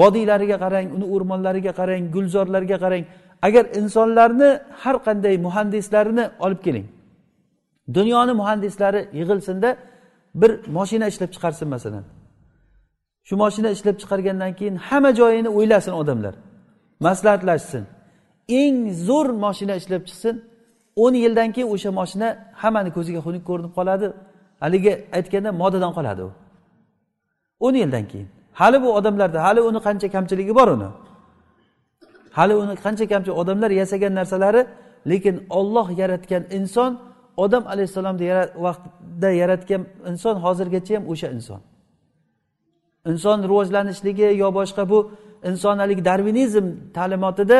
Vodiylariga qarang uni o'rmonlariga qarang gulzorlarga qarang. Agar insonlarni har qanday muhandislarini olib keling. Dunyoni muhandislari yig'ilsinda bir moshina ishlab chiqarsin masalan. Shu moshina ishlab chiqargandan keyin hamma joyini o'ylasin odamlar. Maslahatlashsin. Eng zo'r moshina ishlab chiqsin. o'n yildan keyin o'sha moshina hammani ko'ziga xunuk ko'rinib qoladi. Haligi aytganda modadan qoladi u. o'n yildan keyin. Hali bu odamlarda hali uni qancha kamchiligi bor uni. Hali uni qancha kamchilik odamlar yasagan narsalari lekin olloh yaratgan inson odam alayhissalomni vaqtda yaratgan inson hozirgacha ham o'sha inson. Inson rivojlanishligi yo boshqa bu insonalik darvinizm ta'limotida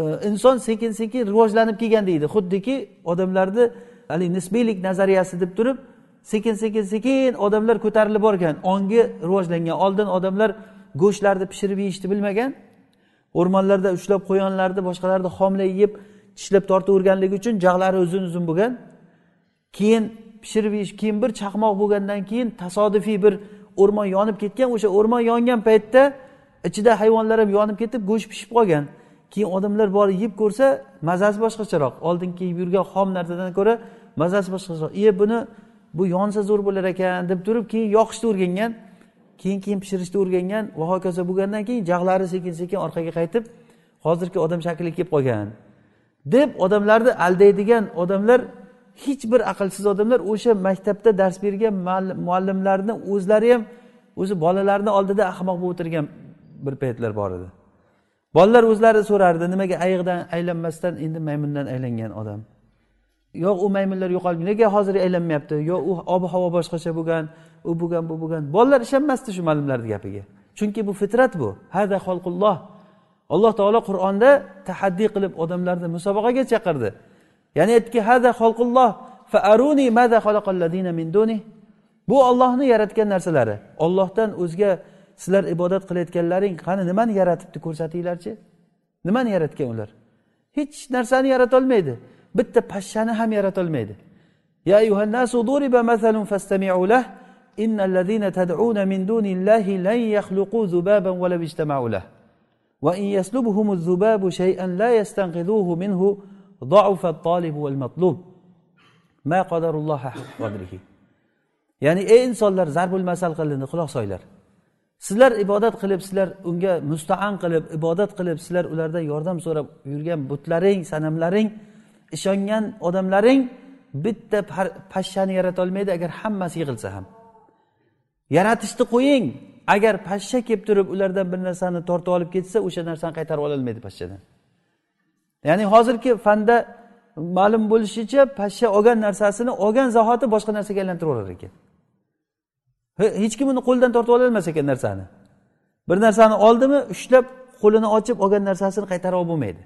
e, inson sekin sekin rivojlanib kelgan deydi. Xuddiki odamlarni haligi nisbiylik nazariyasi deb turib sekin sekin sekin odamlar ko'tarilib borgan ongi rivojlangan. Oldin odamlar go'shtlarni pishirib yeyishni bilmagan o'rmonlarda ushlab qo'yonlarni boshqalarni homila yeb tishlab tortaverganligi uchun jag'lari uzun uzun bo'lgan. Keyin pishirib yeyish keyin bir chaqmoq bo'lgandan keyin tasodifiy bir o'rmon yonib ketgan. O'sha o'rmon yongan paytda ichida hayvonlar ham yonib ketib go'sht pishib qolgan. Keyin odamlar borib yeb ko'rsa mazasi boshqacharoq. Oldingi yeb yurgan xom narsadan ko'ra mazasi boshqacharoq. E buni bu yonsa zo'r bo'lar ekan deb turib keyin yoqishni o'rgangan. Keyin keyin pishirishni o'rgangan va hokazo bo'lgandan keyin jag'lari sekin sekin orqaga qaytib hozirgi odam shakliga kelib qolgan. Deb odamlarni aldaydigan odamlar hech bir aqlsiz odamlar o'sha maktabda dars bergan muallimlarni o'zlari ham o'zi bolalarni oldida ahmoq bo'lib o'tirgan bir paytlar bor edi. Bolalar o'zlari so'rardi nimaga ayiqdan aylanmasdan endi maymundan aylangan odam? Yo'q u maymunlar yo'qolib nega hozir aylanmayapti? Yo u ob havo boshqacha bo'lgan u bo'lgan bu bo'lgan. Bolalar ishonmasdi shu ma'lumlarni gapiga. Chunki bu fitrat bu. Hada xolqulloh alloh taolo qur'onda tahaddiy qilib odamlarni musobaqaga chaqirdi. Ya'ni aytdiki hada xolqulloh faaruni mada min duni bu ollohni yaratgan narsalari. Ollohdan o'zga sizlar ibodat qilayotganlaring qani nimani yaratibdi ko'rsatinglarchi? Nimani yaratgan ular? Hech narsani yaratolmaydi bitta pashshani ham yaratolmaydi يا أيها الناس ضرب مثل فاستمعوا له إن الذين تدعون من دون الله لن يخلقوا ذبابا ولو اجتمعوا له وإن يسلبهم الذباب شيئا لا يستنقذوه منه ضعف الطالب والمطلوب ما قدر الله حق قدره ya'ni ey insonlar zarbul masal qilindi quloq solinglar sizlar ibodat qilib sizlar unga mustaan qilib ibodat qilib sizlar ulardan yordam so'rab yurgan butlaring sanamlaring ishongan odamlaring bitta pashshani yaratolmaydi agar hammasi yig'ilsa ham. Yaratishni qo'ying. Agar pashsha kelib turib ulardan bir narsani tortib olib ketsa o'sha narsani qaytarib ololmaydi pashshadan. Ya'ni hozirgi fanda ma'lum bo'lishicha pashsha olgan narsasini olgan zahoti boshqa narsaga aylantirib yuborar ekan. Hech kim uni qo'lidan tortib ololmas ekan narsani. Bir narsani oldimi ushlab qo'lini ochib olgan narsasini qaytarib olib bo'lmaydi.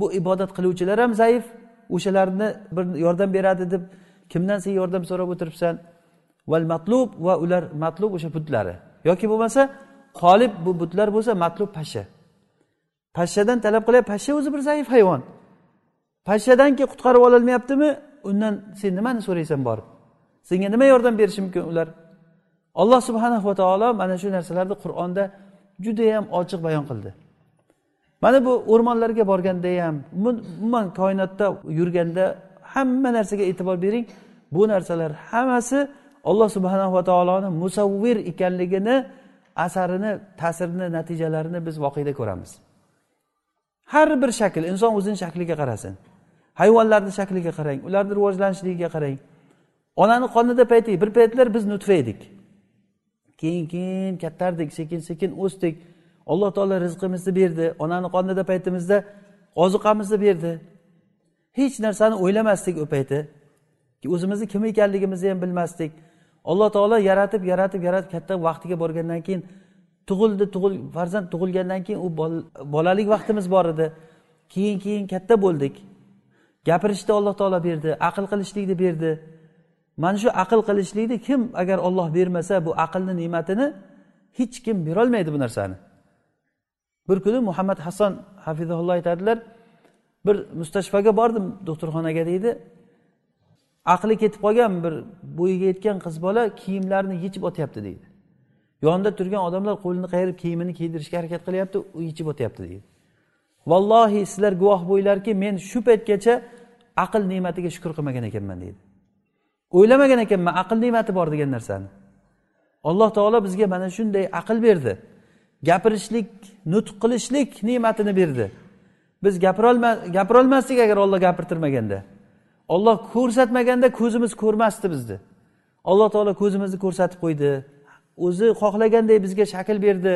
Bu ibodat qiluvchilar ham zaif. O'shalarni bir yordam beradi deb kimdan sen yordam so'rab o'tiribsan? Val matlub va ular matlub o'sha butlari. Yoki bo'lmasa qolib bu butlar bo'lsa matlub pashsha pashshadan talab qilyapti pashsha o'zi bir zaif hayvon. Pashshadanki qutqarib ololmayaptimi undan sen nimani so'raysan borib? Senga nima yordam berishi mumkin ular? Alloh subhanahu va taolo mana shu narsalarni qur'onda judayam ochiq bayon qildi. Mana bu o'rmonlarga borganda ham umuman koinotda yurganda hamma narsaga e'tibor bering. Bu narsalar hammasi alloh subhanahu va taoloni musavvir ekanligini asarini ta'sirini natijalarini biz voqeda ko'ramiz. Har bir shakl inson o'zini shakliga qarasin. Hayvonlarni shakliga qarang ularni rivojlanishligiga qarang. Onani qonida payti bir paytlar biz nutfa edik. Keyin keyin kattardik sekin sekin o'sdik. Alloh taolo rizqimizni berdi. Onani qonida paytimizda ozuqamizni berdi. Hech narsani o'ylamasdik u payti. O'zimizni kim ekanligimizni ham bilmasdik. Alloh taolo yaratib yaratib yaratib katta vaqtiga borgandan keyin tug'ildi tug'il farzand tug'ilgandan keyin u bolalik vaqtimiz bor edi. Keyin keyin katta bo'ldik. Gapirishni alloh taolo berdi aql qilishlikni berdi. Mana shu aql qilishlikni kim agar olloh bermasa bu aqlni ne'matini hech kim berolmaydi bu narsani. Bir kuni muhammad hasan hafizulloh aytadilar bir mustashfaga bordim doktorxonaga deydi. Aqli ketib qolgan bir bo'yiga yetgan qiz bola kiyimlarini yechib otyapti deydi. Yonida turgan odamlar qo'lini qayirib kiyimini kiydirishga harakat qilyapti u yechib otyapti deydi. Vallohi sizlar guvoh bo'linglarki men shu paytgacha aql ne'matiga shukur qilmagan ekanman deydi. O'ylamagan ekanman aql ne'mati bor degan narsani. Alloh taolo bizga mana shunday aql berdi. Gapirishlik nutq qilishlik ne'matini berdi. Biz gapirolmasdik agar olloh gapirtirmaganda. Olloh ko'rsatmaganda ko'zimiz ko'rmasdi bizni. Alloh taolo ko'zimizni ko'rsatib qo'ydi. O'zi xohlaganday bizga shakl berdi.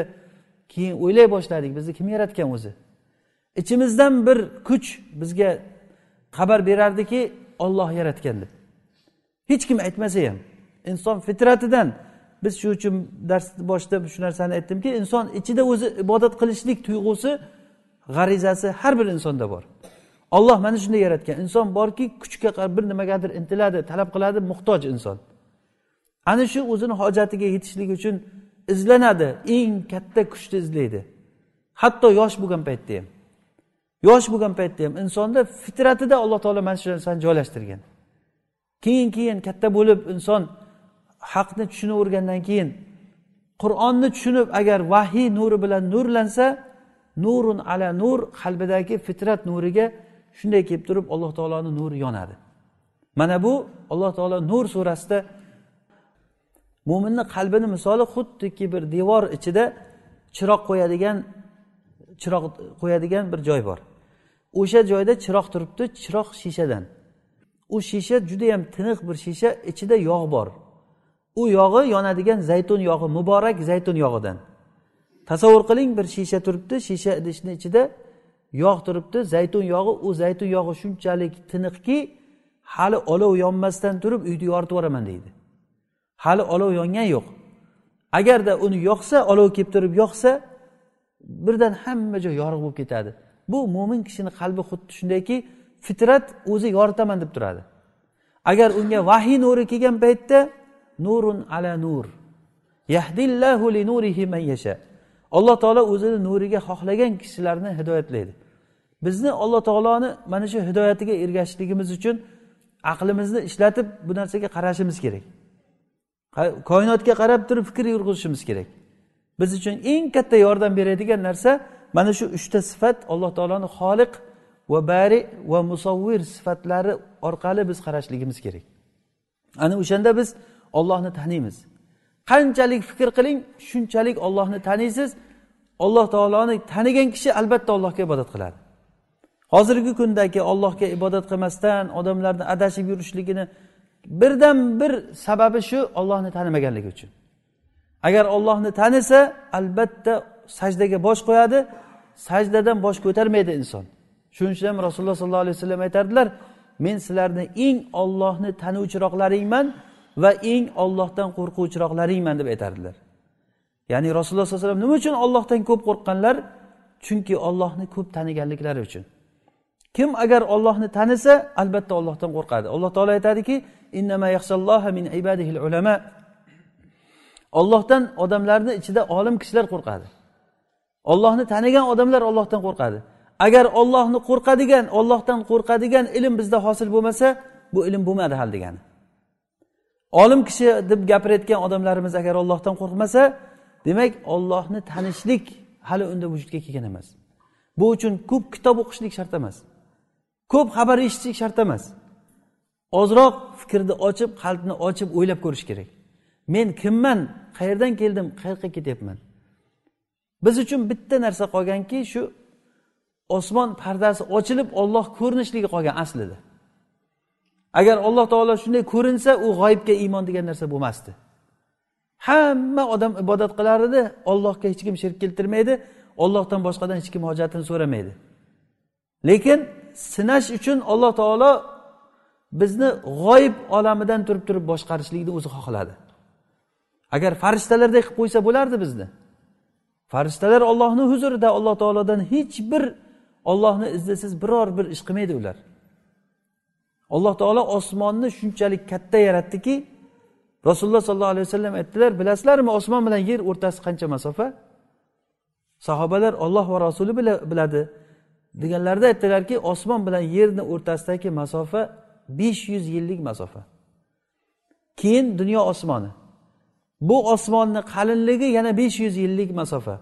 Keyin o'ylay boshladik bizni kim yaratgan o'zi? Ichimizdan bir kuch bizga xabar berardiki olloh yaratgan deb hech kim aytmasa ham. Inson fitratidan. Biz shu uchun dars boshida shu narsani aytdimki inson ichida o'zi ibodat qilishlik tuyg'usi g'arizasi har bir insonda bor. Olloh mana shunday yaratgan. Inson borki kuchga bir nimagadir intiladi talab qiladi muhtoj inson. Ana shu o'zini hojatiga yetishlik uchun izlanadi. Eng katta kuchni izlaydi. Hatto yosh bo'lgan paytda ham. Yosh bo'lgan paytda ham insonda fitratida alloh taolo mana shu narsani joylashtirgan. Keyin keyin katta bo'lib inson haqni tushunavergandan keyin qur'onni tushunib agar vahiy nuri bilan nurlansa nurun ala nur qalbidagi fitrat nuriga shunday kelib turib alloh taoloni nuri yonadi. Mana bu alloh taolo nur surasida mo'minni qalbini misoli xuddiki bir devor ichida chiroq qo'yadigan chiroq qo'yadigan bir joy bor. O'sha joyda chiroq turibdi chiroq shishadan. U shisha judayam tiniq bir shisha ichida yog' bor. U yog'i yonadigan zaytun yog'i muborak zaytun yog'idan. Tasavvur qiling bir shisha turibdi shisha idishni ichida yog' turibdi zaytun yog'i u zaytun yog'i shunchalik tiniqki hali olov yonmasdan turib uyni yoritib yuboraman deydi. Hali olov yongan yo'q. Agarda uni yoqsa olov kelib turib yoqsa birdan hamma joy yorug' bo'lib ketadi. Bu mo'min kishini qalbi xuddi shundayki fitrat o'zi yoritaman deb turadi. Agar unga vahiy nuri kelgan paytda nurun ala nur. Yahdillahu li nurihi man yasha. Alloh taolo o'zini nuriga xohlagan kishilarni hidoyatlaydi. Bizni alloh taoloni mana shu hidoyatiga ergashishligimiz uchun aqlimizni ishlatib bu narsaga qarashimiz kerak. Koinotga qarab turib fikr yurg'izishimiz kerak. Biz uchun eng katta yordam beradigan narsa mana shu uchta sifat alloh taoloni xoliq va bari va musavvir sifatlari orqali biz qarashligimiz kerak. Ana o'shanda biz ollohni taniymiz. Qanchalik fikr qiling shunchalik ollohni taniysiz. Alloh taoloni tanigan kishi albatta allohga ibodat qiladi. Hozirgi kundagi ollohga ibodat qilmasdan odamlarni adashib yurishligini birdan bir sababi shu ollohni tanimaganligi uchun. Agar ollohni tanisa albatta sajdaga bosh qo'yadi sajdadan bosh ko'tarmaydi inson. Shuning uchun ham rasululloh sollallohu alayhi vasallam aytardilar men sizlarni eng ollohni tanuvchiroqlaringman va eng ollohdan qo'rquvchiroqlaringman deb aytardilar. Ya'ni rasululloh sallallohu alayhi vasallam nima uchun ollohdan ko'p qo'rqqanlar? Chunki ollohni ko'p taniganliklari uchun. Kim agar ollohni tanisa albatta ollohdan qo'rqadi. Alloh taolo aytadiki min ulama. Ollohdan odamlarni ichida olim kishilar qo'rqadi. Ollohni tanigan odamlar ollohdan qo'rqadi. Agar ollohni qo'rqadigan ollohdan qo'rqadigan ilm bizda hosil bo'lmasa bu ilm bo'lmadi hali degani. Olim kishi deb gapirayotgan odamlarimiz agar ollohdan qo'rqmasa demak ollohni tanishlik hali unda vujudga kelgan emas. Bu uchun ko'p kitob o'qishlik shart emas. Ko'p xabar eshitishlik shart emas. Ozroq fikrni ochib qalbni ochib o'ylab ko'rish kerak. Men kimman? Qayerdan keldim? Qayoqqa ketyapman? Biz uchun bitta narsa qolganki shu osmon pardasi ochilib olloh ko'rinishligi qolgan aslida. Agar alloh taolo shunday ko'rinsa u g'oyibga iymon degan narsa bo'lmasdi. Hamma odam ibodat qilar edi ollohga hech kim shirk keltirmaydi ollohdan boshqadan hech kim hojatini so'ramaydi. Lekin sinash uchun alloh taolo bizni g'oyib olamidan turib turib boshqarishlikni o'zi xohladi. Agar farishtalardek qilib qo'ysa bo'lardi bizni. Farishtalar ollohni huzurida alloh taolodan hech bir ollohni izlasiz biror bir ish qilmaydi ular. Alloh taolo osmonni shunchalik katta yaratdiki rasululloh sollallohu alayhi vasallam aytdilar bilasizlarmi osmon bilan yer o'rtasi qancha masofa? Sahobalar olloh va rasuli biladi deganlarida aytdilarki osmon bilan yerni o'rtasidagi masofa besh yuz yillik masofa. Keyin dunyo osmoni. Bu osmonni qalinligi yana besh yuz yillik masofa.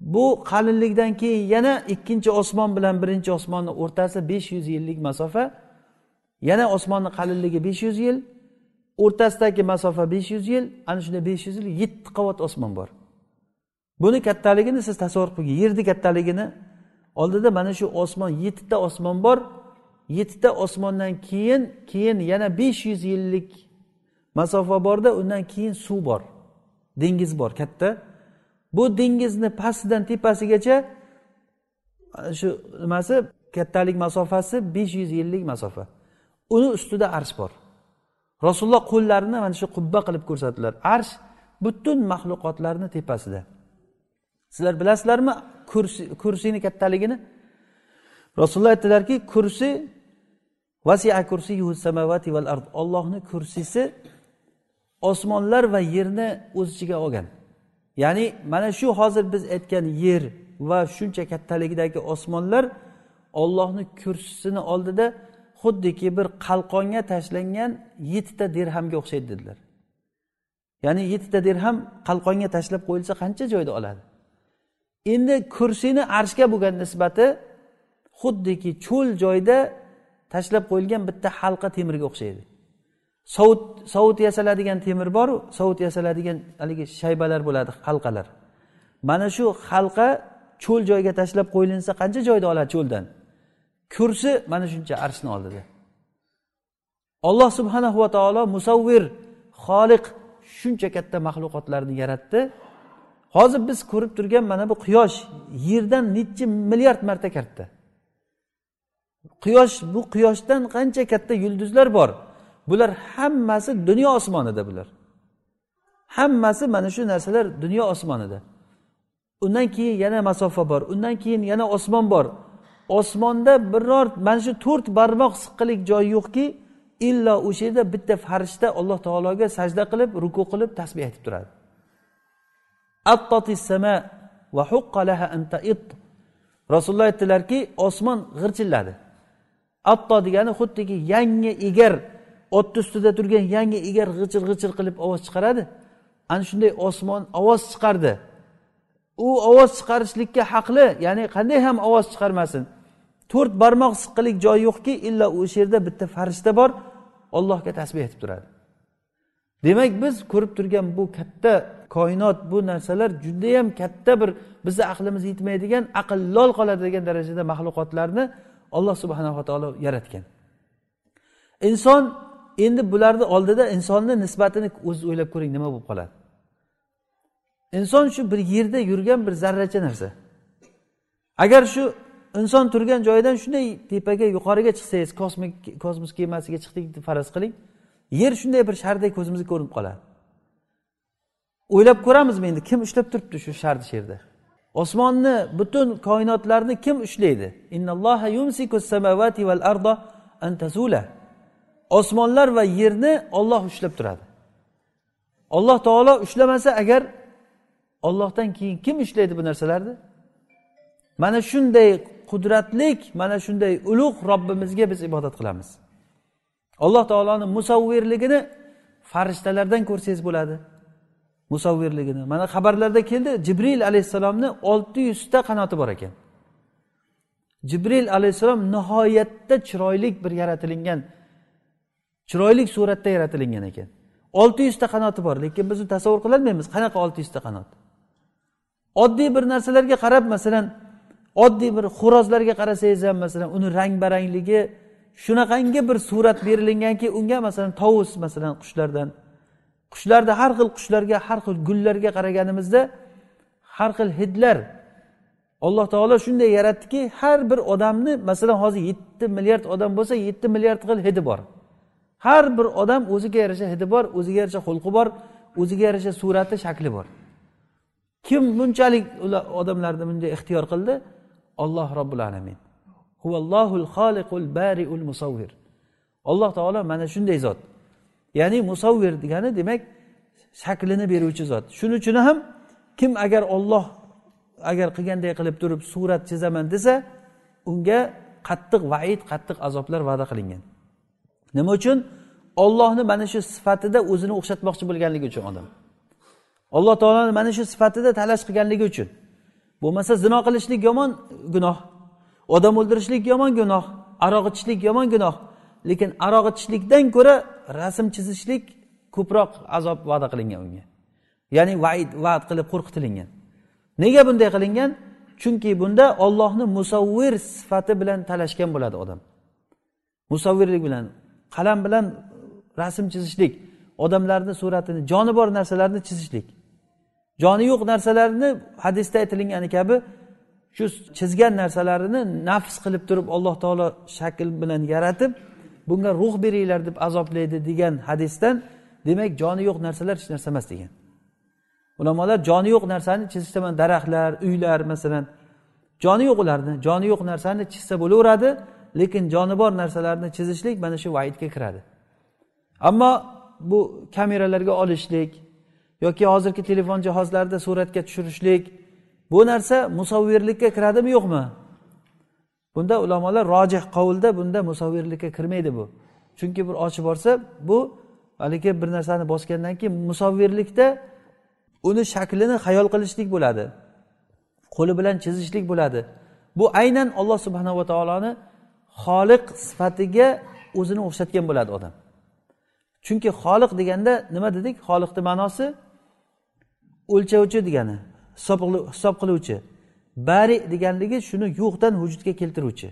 Bu qalinlikdan keyin yana ikkinchi osmon bilan birinchi osmonni o'rtasi besh yuz yillik masofa yana osmonni qalinligi besh yuz yil o'rtasidagi masofa besh yuz yil ana shunday besh yuz yil yetti qavat osmon bor. Buni kattaligini siz tasavvur qilgin yerni kattaligini. Oldida mana shu osmon yettita osmon bor. Yettita osmondan keyin keyin yana besh yuz yillik masofa borda undan keyin suv bor dengiz bor katta. Bu dengizni pastidan tepasigacha e, shu nimasi kattalik masofasi besh yuz yillik masofa. Uni ustida arsh bor. Rasululloh qo'llarini mana shu qubba qilib ko'rsatdilar. Arsh butun maxluqotlarni tepasida. Sizlar bilasizlarmi kursi kursini kattaligini? Rasululloh aytdilarki kursi vasia kursiyuhu samavati val ard. Ollohni kursisi osmonlar va yerni o'z ichiga olgan. Ya'ni mana shu hozir biz aytgan yer va shuncha kattaligidagi osmonlar ollohni kursisini oldida xuddiki bir qalqonga tashlangan yettita dirhamga o'xshaydi dedilar. Ya'ni yettita dirham qalqonga tashlab qo'yilsa qancha joyda oladi? Endi kursini arshga bo'lgan nisbati xuddiki cho'l joyda tashlab qo'yilgan bitta halqa temirga o'xshaydi. Sovut sovut yasaladigan temir boru sovut yasaladigan haligi shaybalar bo'ladi halqalar. Mana shu halqa cho'l joyga tashlab qo'yilinsa qancha joyda oladi cho'ldan? Kursi mana shuncha arshni oldida. Olloh subhanahu va taolo musavvir xoliq shuncha katta maxluqotlarni yaratdi. Hozir biz ko'rib turgan mana bu quyosh yerdan nechi milliard marta katta. Quyosh bu quyoshdan qancha katta yulduzlar bor? Bular hammasi dunyo osmonida bular. Hammasi mana shu narsalar dunyo osmonida. Undan keyin yana masofa bor undan keyin yana osmon bor. Osmonda biror mana shu to'rt barmoq siqqalik joy yo'qki illo o'sha yerda bitta farishta alloh taologa sajda qilib ruku qilib tasbeh aytib turadi. Rasululloh aytdilarki osmon g'irchilladi. Atto degani xuddiki yangi egar otni ustida turgan yangi egar g'ichir g'ichir qilib ovoz chiqaradi. Ana shunday osmon ovoz chiqardi. U ovoz chiqarishlikka haqli ya'ni qanday ham ovoz chiqarmasin. To'rt barmoq siqqilik joyi yo'qki illo o'sha yerda bitta farishta bor ollohga tasbeh aytib turadi. Demak biz ko'rib turgan bu katta koinot bu narsalar judayam katta bir bizni aqlimiz yetmaydigan aql lol qoladigan darajada maxluqotlarni alloh subhanava taolo yaratgan. Inson endi bularni oldida insonni nisbatini o'ziz o'ylab ko'ring nima bo'lib qoladi? Inson shu bir yerda yurgan bir zarracha narsa. Agar shu inson turgan joyidan shunday tepaga yuqoriga chiqsangiz kosmik kosmos kemasiga chiqdik deb faraz qiling yer shunday bir shardek ko'zimizga ko'rinib qoladi. O'ylab ko'ramizmi endi kim ushlab turibdi shu sharni shu yerda osmonni butun koinotlarni kim ushlaydi? Osmonlar va yerni olloh ushlab turadi. Alloh taolo ushlamasa agar ollohdan keyin kim ushlaydi bu narsalarni? Mana shunday qudratlik mana shunday ulug' robbimizga biz ibodat qilamiz. Alloh taoloni musavvirligini farishtalardan ko'rsangiz bo'ladi. Musavvirligini. Mana xabarlarda keldi jibril alayhissalomni olti yuzta qanoti bor ekan. Jibril alayhissalom nihoyatda chiroyli bir yaratilingan chiroyli suratda yaratilingan ekan. Olti yuzta qanoti bor lekin biz tasavvur qilolmaymiz. Qanaqa olti yuzta qanot? Oddiy bir narsalarga qarab masalan oddiy bir xo'rozlarga qarasangiz ham masalan uni rang barangligi shunaqangi bir surat berilinganki unga masalan tovus masalan qushlardan qushlarda har xil qushlarga har xil gullarga qaraganimizda har xil hidlar alloh taolo shunday yaratdiki har bir odamni masalan hozir yetti milliard odam bo'lsa yetti milliard xil hidi bor. Har bir odam o'ziga yarasha hidi bor o'ziga yarasha xulqi bor o'ziga yarasha surati shakli bor. Kim bunchalik odamlarni bunday ixtiyor qildi? Olloh robbil alamin. Huvallohul xoliqul bariul musavvir alloh taolo mana shunday zot. Ya'ni musavvir degani demak shaklini beruvchi zot. Shuning uchun ham kim agar olloh agar qilganday qilib turib surat chizaman desa unga qattiq vaid qattiq azoblar va'da qilingan. Nima uchun? Ollohni mana shu sifatida o'zini o'xshatmoqchi bo'lganligi uchun odam. Alloh taoloni mana shu sifatida talash qilganligi uchun. Bo'lmasa zino qilishlik yomon gunoh odam o'ldirishlik yomon gunoh aroq ichishlik yomon gunoh. Lekin aroq ichishlikdan ko'ra rasm chizishlik ko'proq azob va'da qilingan unga. Ya'ni vaid va'd qilib qo'rqitilingan. Nega bunday qilingan? Chunki bunda ollohni musavvir sifati bilan talashgan bo'ladi odam. Musavvirlik bilan qalam bilan rasm chizishlik odamlarni suratini joni bor narsalarni chizishlik. Joni yo'q narsalarni hadisda aytilgani kabi shu chizgan narsalarini nafs qilib turib alloh taolo shakl bilan yaratib bunga ruh beringlar deb azoblaydi degan hadisdan demak joni yo'q narsalar hech narsa emas degan. Ulamolar joni yo'q narsani chizishda daraxtlar uylar masalan. Joni yo'q ularni joni yo'q narsani chizsa bo'laveradi lekin joni bor narsalarni chizishlik mana shu vaidga kiradi. Ammo bu kameralarga olishlik yoki hozirgi telefon jihozlarida suratga tushirishlik bu narsa musavvirlikka kiradimi yo'qmi? Bunda ulamolar rojih qovulda bunda musavvirlikka kirmaydi bu. Chunki bir ochib borsa bu haligi bir narsani bosgandan keyin musavvirlikda uni shaklini hayol qilishlik bo'ladi. Qo'li bilan chizishlik bo'ladi. Bu aynan alloh subhanava taoloni xoliq sifatiga o'zini o'xshatgan bo'ladi odam. Chunki xoliq deganda nima dedik? Xoliqni ma'nosi o'lchovchi degani hisob qiluvchi. Bari deganligi shuni yo'qdan vujudga keltiruvchi.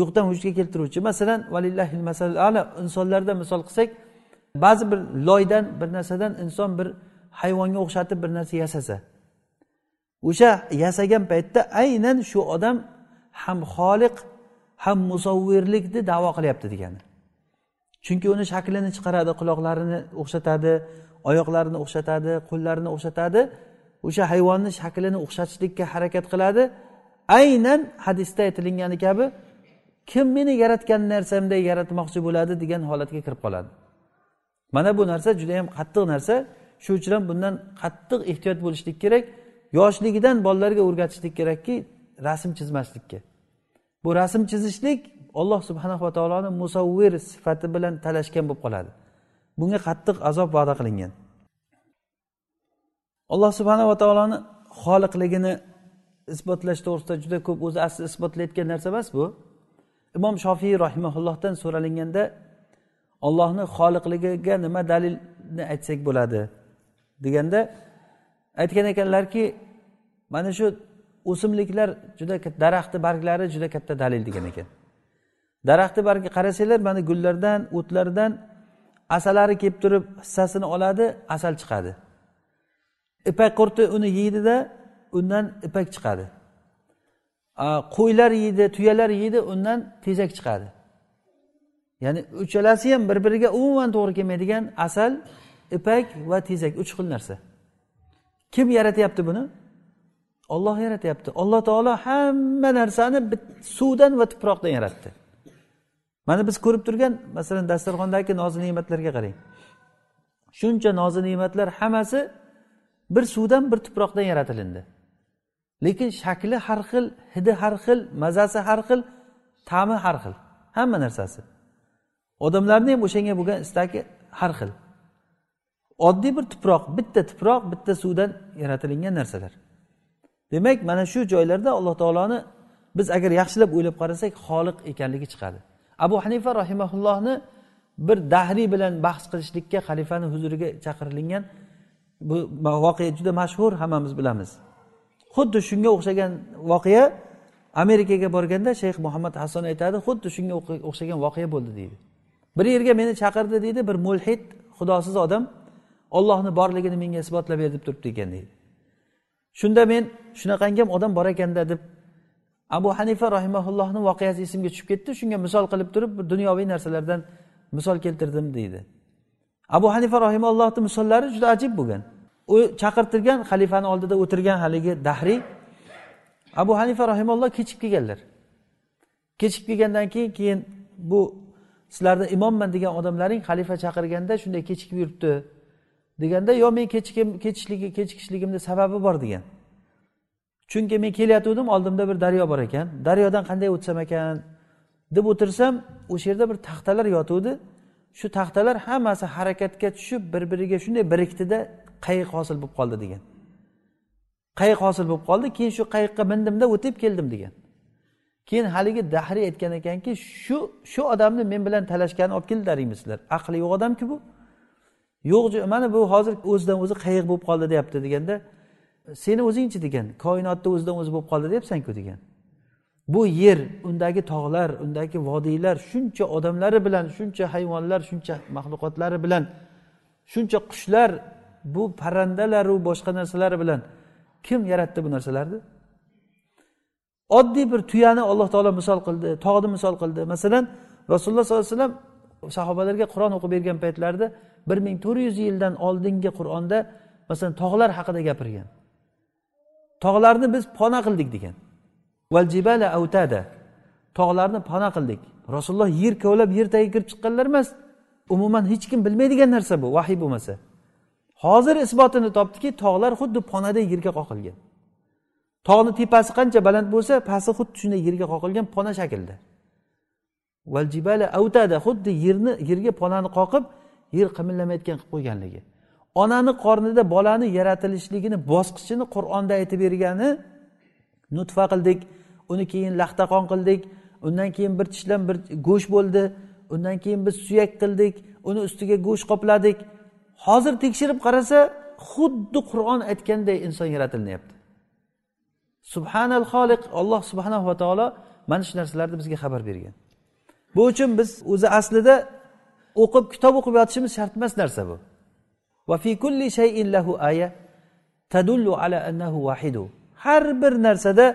Yo'qdan vujudga keltiruvchi. Masalan valillahil masal ala insonlarda misol qilsak ba'zi bir loydan bir narsadan inson bir hayvonga o'xshatib bir narsa yasasa o'sha yasagan paytda aynan shu odam ham xoliq ham musavvirlikni davo qilyapti degani. Chunki uni shaklini chiqaradi quloqlarini o'xshatadi oyoqlarini o'xshatadi qo'llarini o'xshatadi. O'sha hayvonni shaklini o'xshatishlikka harakat qiladi. Aynan hadisda aytilgani kabi kim meni yaratgan narsamday yaratmoqchi bo'ladi degan holatga kirib qoladi. Mana bu narsa juda yam qattiq narsa. Shuning uchun ham bundan qattiq ehtiyot bo'lishlik kerak. Yoshligidan bolalarga o'rgatishlik kerakki rasm chizmaslikka. Bu rasm chizishlik olloh subhanava taoloni musavvir sifati bilan talashgan bo'lib qoladi. Bunga qattiq azob va'da qilingan. Alloh subhanava taoloni xoliqligini isbotlash to'g'risida juda ko'p o'zi asli isbotlayotgan narsa emas bu. Imom shofiy rahimaullohdan so'ralinganda ollohni xoliqligiga nima dalilni aytsak bo'ladi? Deganda aytgan ekanlarki mana shu o'simliklar juda daraxtni barglari juda katta dalil degan ekan. Daraxtni bargi qarasanglar mana gullardan o'tlardan asalari kelib turib hissasini oladi asal chiqadi. Ipak qurti uni yeydida undan ipak chiqadi. Qo'ylar yeydi tuyalar yeydi undan tezak chiqadi. Ya'ni uchalasi ham bir biriga umuman to'g'ri kelmaydigan asal ipak va tezak uch xil narsa. Kim yaratyapti buni? Olloh yaratyapti. Alloh taolo hamma narsani suvdan va tuproqdan yaratdi. Mana biz ko'rib turgan masalan dasturxondagi nozi ne'matlarga qarang. Shuncha nozi ne'matlar hammasi bir suvdan bir tuproqdan yaratilindi. Lekin shakli har xil hidi har xil mazasi har xil ta'mi har xil. Hamma narsasi. Odamlarni ham o'shanga bo'lgan istagi har xil. Oddiy bir tuproq bitta tuproq bitta suvdan yaratilingan narsalar. Demak mana shu joylarda alloh taoloni biz agar yaxshilab o'ylab qarasak xoliq ekanligi chiqadi. Abu hanifa rahimaullohni bir dahriy bilan bahs qilishlikka xalifani huzuriga chaqirilgan bu voqea juda mashhur hammamiz bilamiz. Xuddi shunga o'xshagan voqea amerikaga borganda shayx muhammad hasan aytadi xuddi shunga o'xshagan voqea bo'ldi deydi. Bir yerga meni chaqirdi deydi bir mulhid xudosiz odam ollohni borligini menga isbotlab ber deb turibdi ekan deydi. Shunda men shunaqangi ham odam bor ekanda deb abu hanifa rahimaullohni voqeasi esimga tushib ketdi. Shunga misol qilib turib bir dunyoviy narsalardan misol keltirdim deydi. Abu hanifa rahimallohni misollari juda ajib bo'lgan. U chaqirtirgan xalifani oldida o'tirgan haligi dahriy abu hanifa rahimalloh kechib kelganlar. Kechib kelgandan keyin keyin bu sizlarni imomman degan odamlaring xalifa chaqirganda shunday kechikib yuribdi. Deganda yo men kechishligi kechikishligimni sababi bor degan. Chunki men kelayotgandim oldimda bir daryo bor ekan. Daryodan qanday o'tsam ekan? Deb o'tirsam o'sha yerda bir taxtalar yotuvdi. Shu taxtalar hammasi harakatga tushib bir biriga shunday birikdida qayiq hosil bo'lib qoldi degan. Qayiq hosil bo'lib qoldi keyin shu qayiqqa mindimda o'tib keldim degan. Keyin haligi dahriy aytgan ekanki shu shu odamni men bilan talashgani olib keldilaringmi sizlar aqli yo'q odamku bu. Yo'q mana bu hozir o'zidan o'zi qayiq bo'lib qoldi deyapti deganda seni o'zingchi degan koinotni o'zidan o'zi bo'lib qoldi deyapsanku degan. Bu yer undagi tog'lar undagi vodiylar shuncha odamlari bilan shuncha hayvonlar shuncha maxluqotlari bilan shuncha qushlar bu parrandalaru boshqa narsalar bilan kim yaratdi bu narsalarni? Oddiy bir tuyani alloh taolo misol qildi tog'ni misol qildi. Masalan rasululloh sollallohu alayhi vasallam sahobalarga qur'on o'qib bergan paytlarida bir ming to'rt yuz yildan oldingi qur'onda masalan tog'lar haqida gapirgan. Tog'larni biz pona qildik degan. Valjibala avtada tog'larni pona qildik. Rasululloh yer kovlab yer tagiga kirib chiqqanlar emas. Umuman hech kim bilmaydigan narsa bu vahiy bo'lmasa. Hozir isbotini topdiki tog'lar xuddi ponaday yerga qoqilgan. Tog'ni tepasi qancha baland bo'lsa pasti xuddi shunday yerga qoqilgan pona shaklda valjibala avtada xuddi yerni yerga polani qoqib yer qimillamayotgan qilib qo'yganligi. Onani qornida bolani yaratilishligini bosqichini qur'onda aytib bergani nutfa qildik uni keyin laxtaqon qildik undan keyin bir tishlam bir go'sht bo'ldi undan keyin biz suyak qildik uni ustiga go'sht qopladik. Hozir tekshirib qarasa xuddi qur'on aytganday inson yaratilyapti subhanal xoliq alloh subhanava taolo mana shu narsalarni bizga xabar bergan. Bu uchun biz o'zi aslida o'qib kitob o'qib yotishimiz shart emas narsa bu. Va fi kulli shayin lahu aya tadullu ala annahu har bir narsada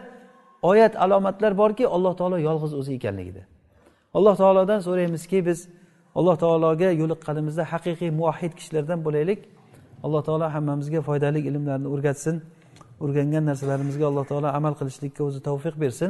oyat alomatlar borki alloh taolo yolg'iz o'zi ekanligida. Alloh taolodan so'raymizki biz alloh taologa yo'liqqanimizda haqiqiy muvahid kishilardan bo'laylik. Alloh taolo hammamizga foydali ilmlarni o'rgatsin. O'rgangan narsalarimizga alloh taolo amal qilishlikka o'zi tavfiq bersin.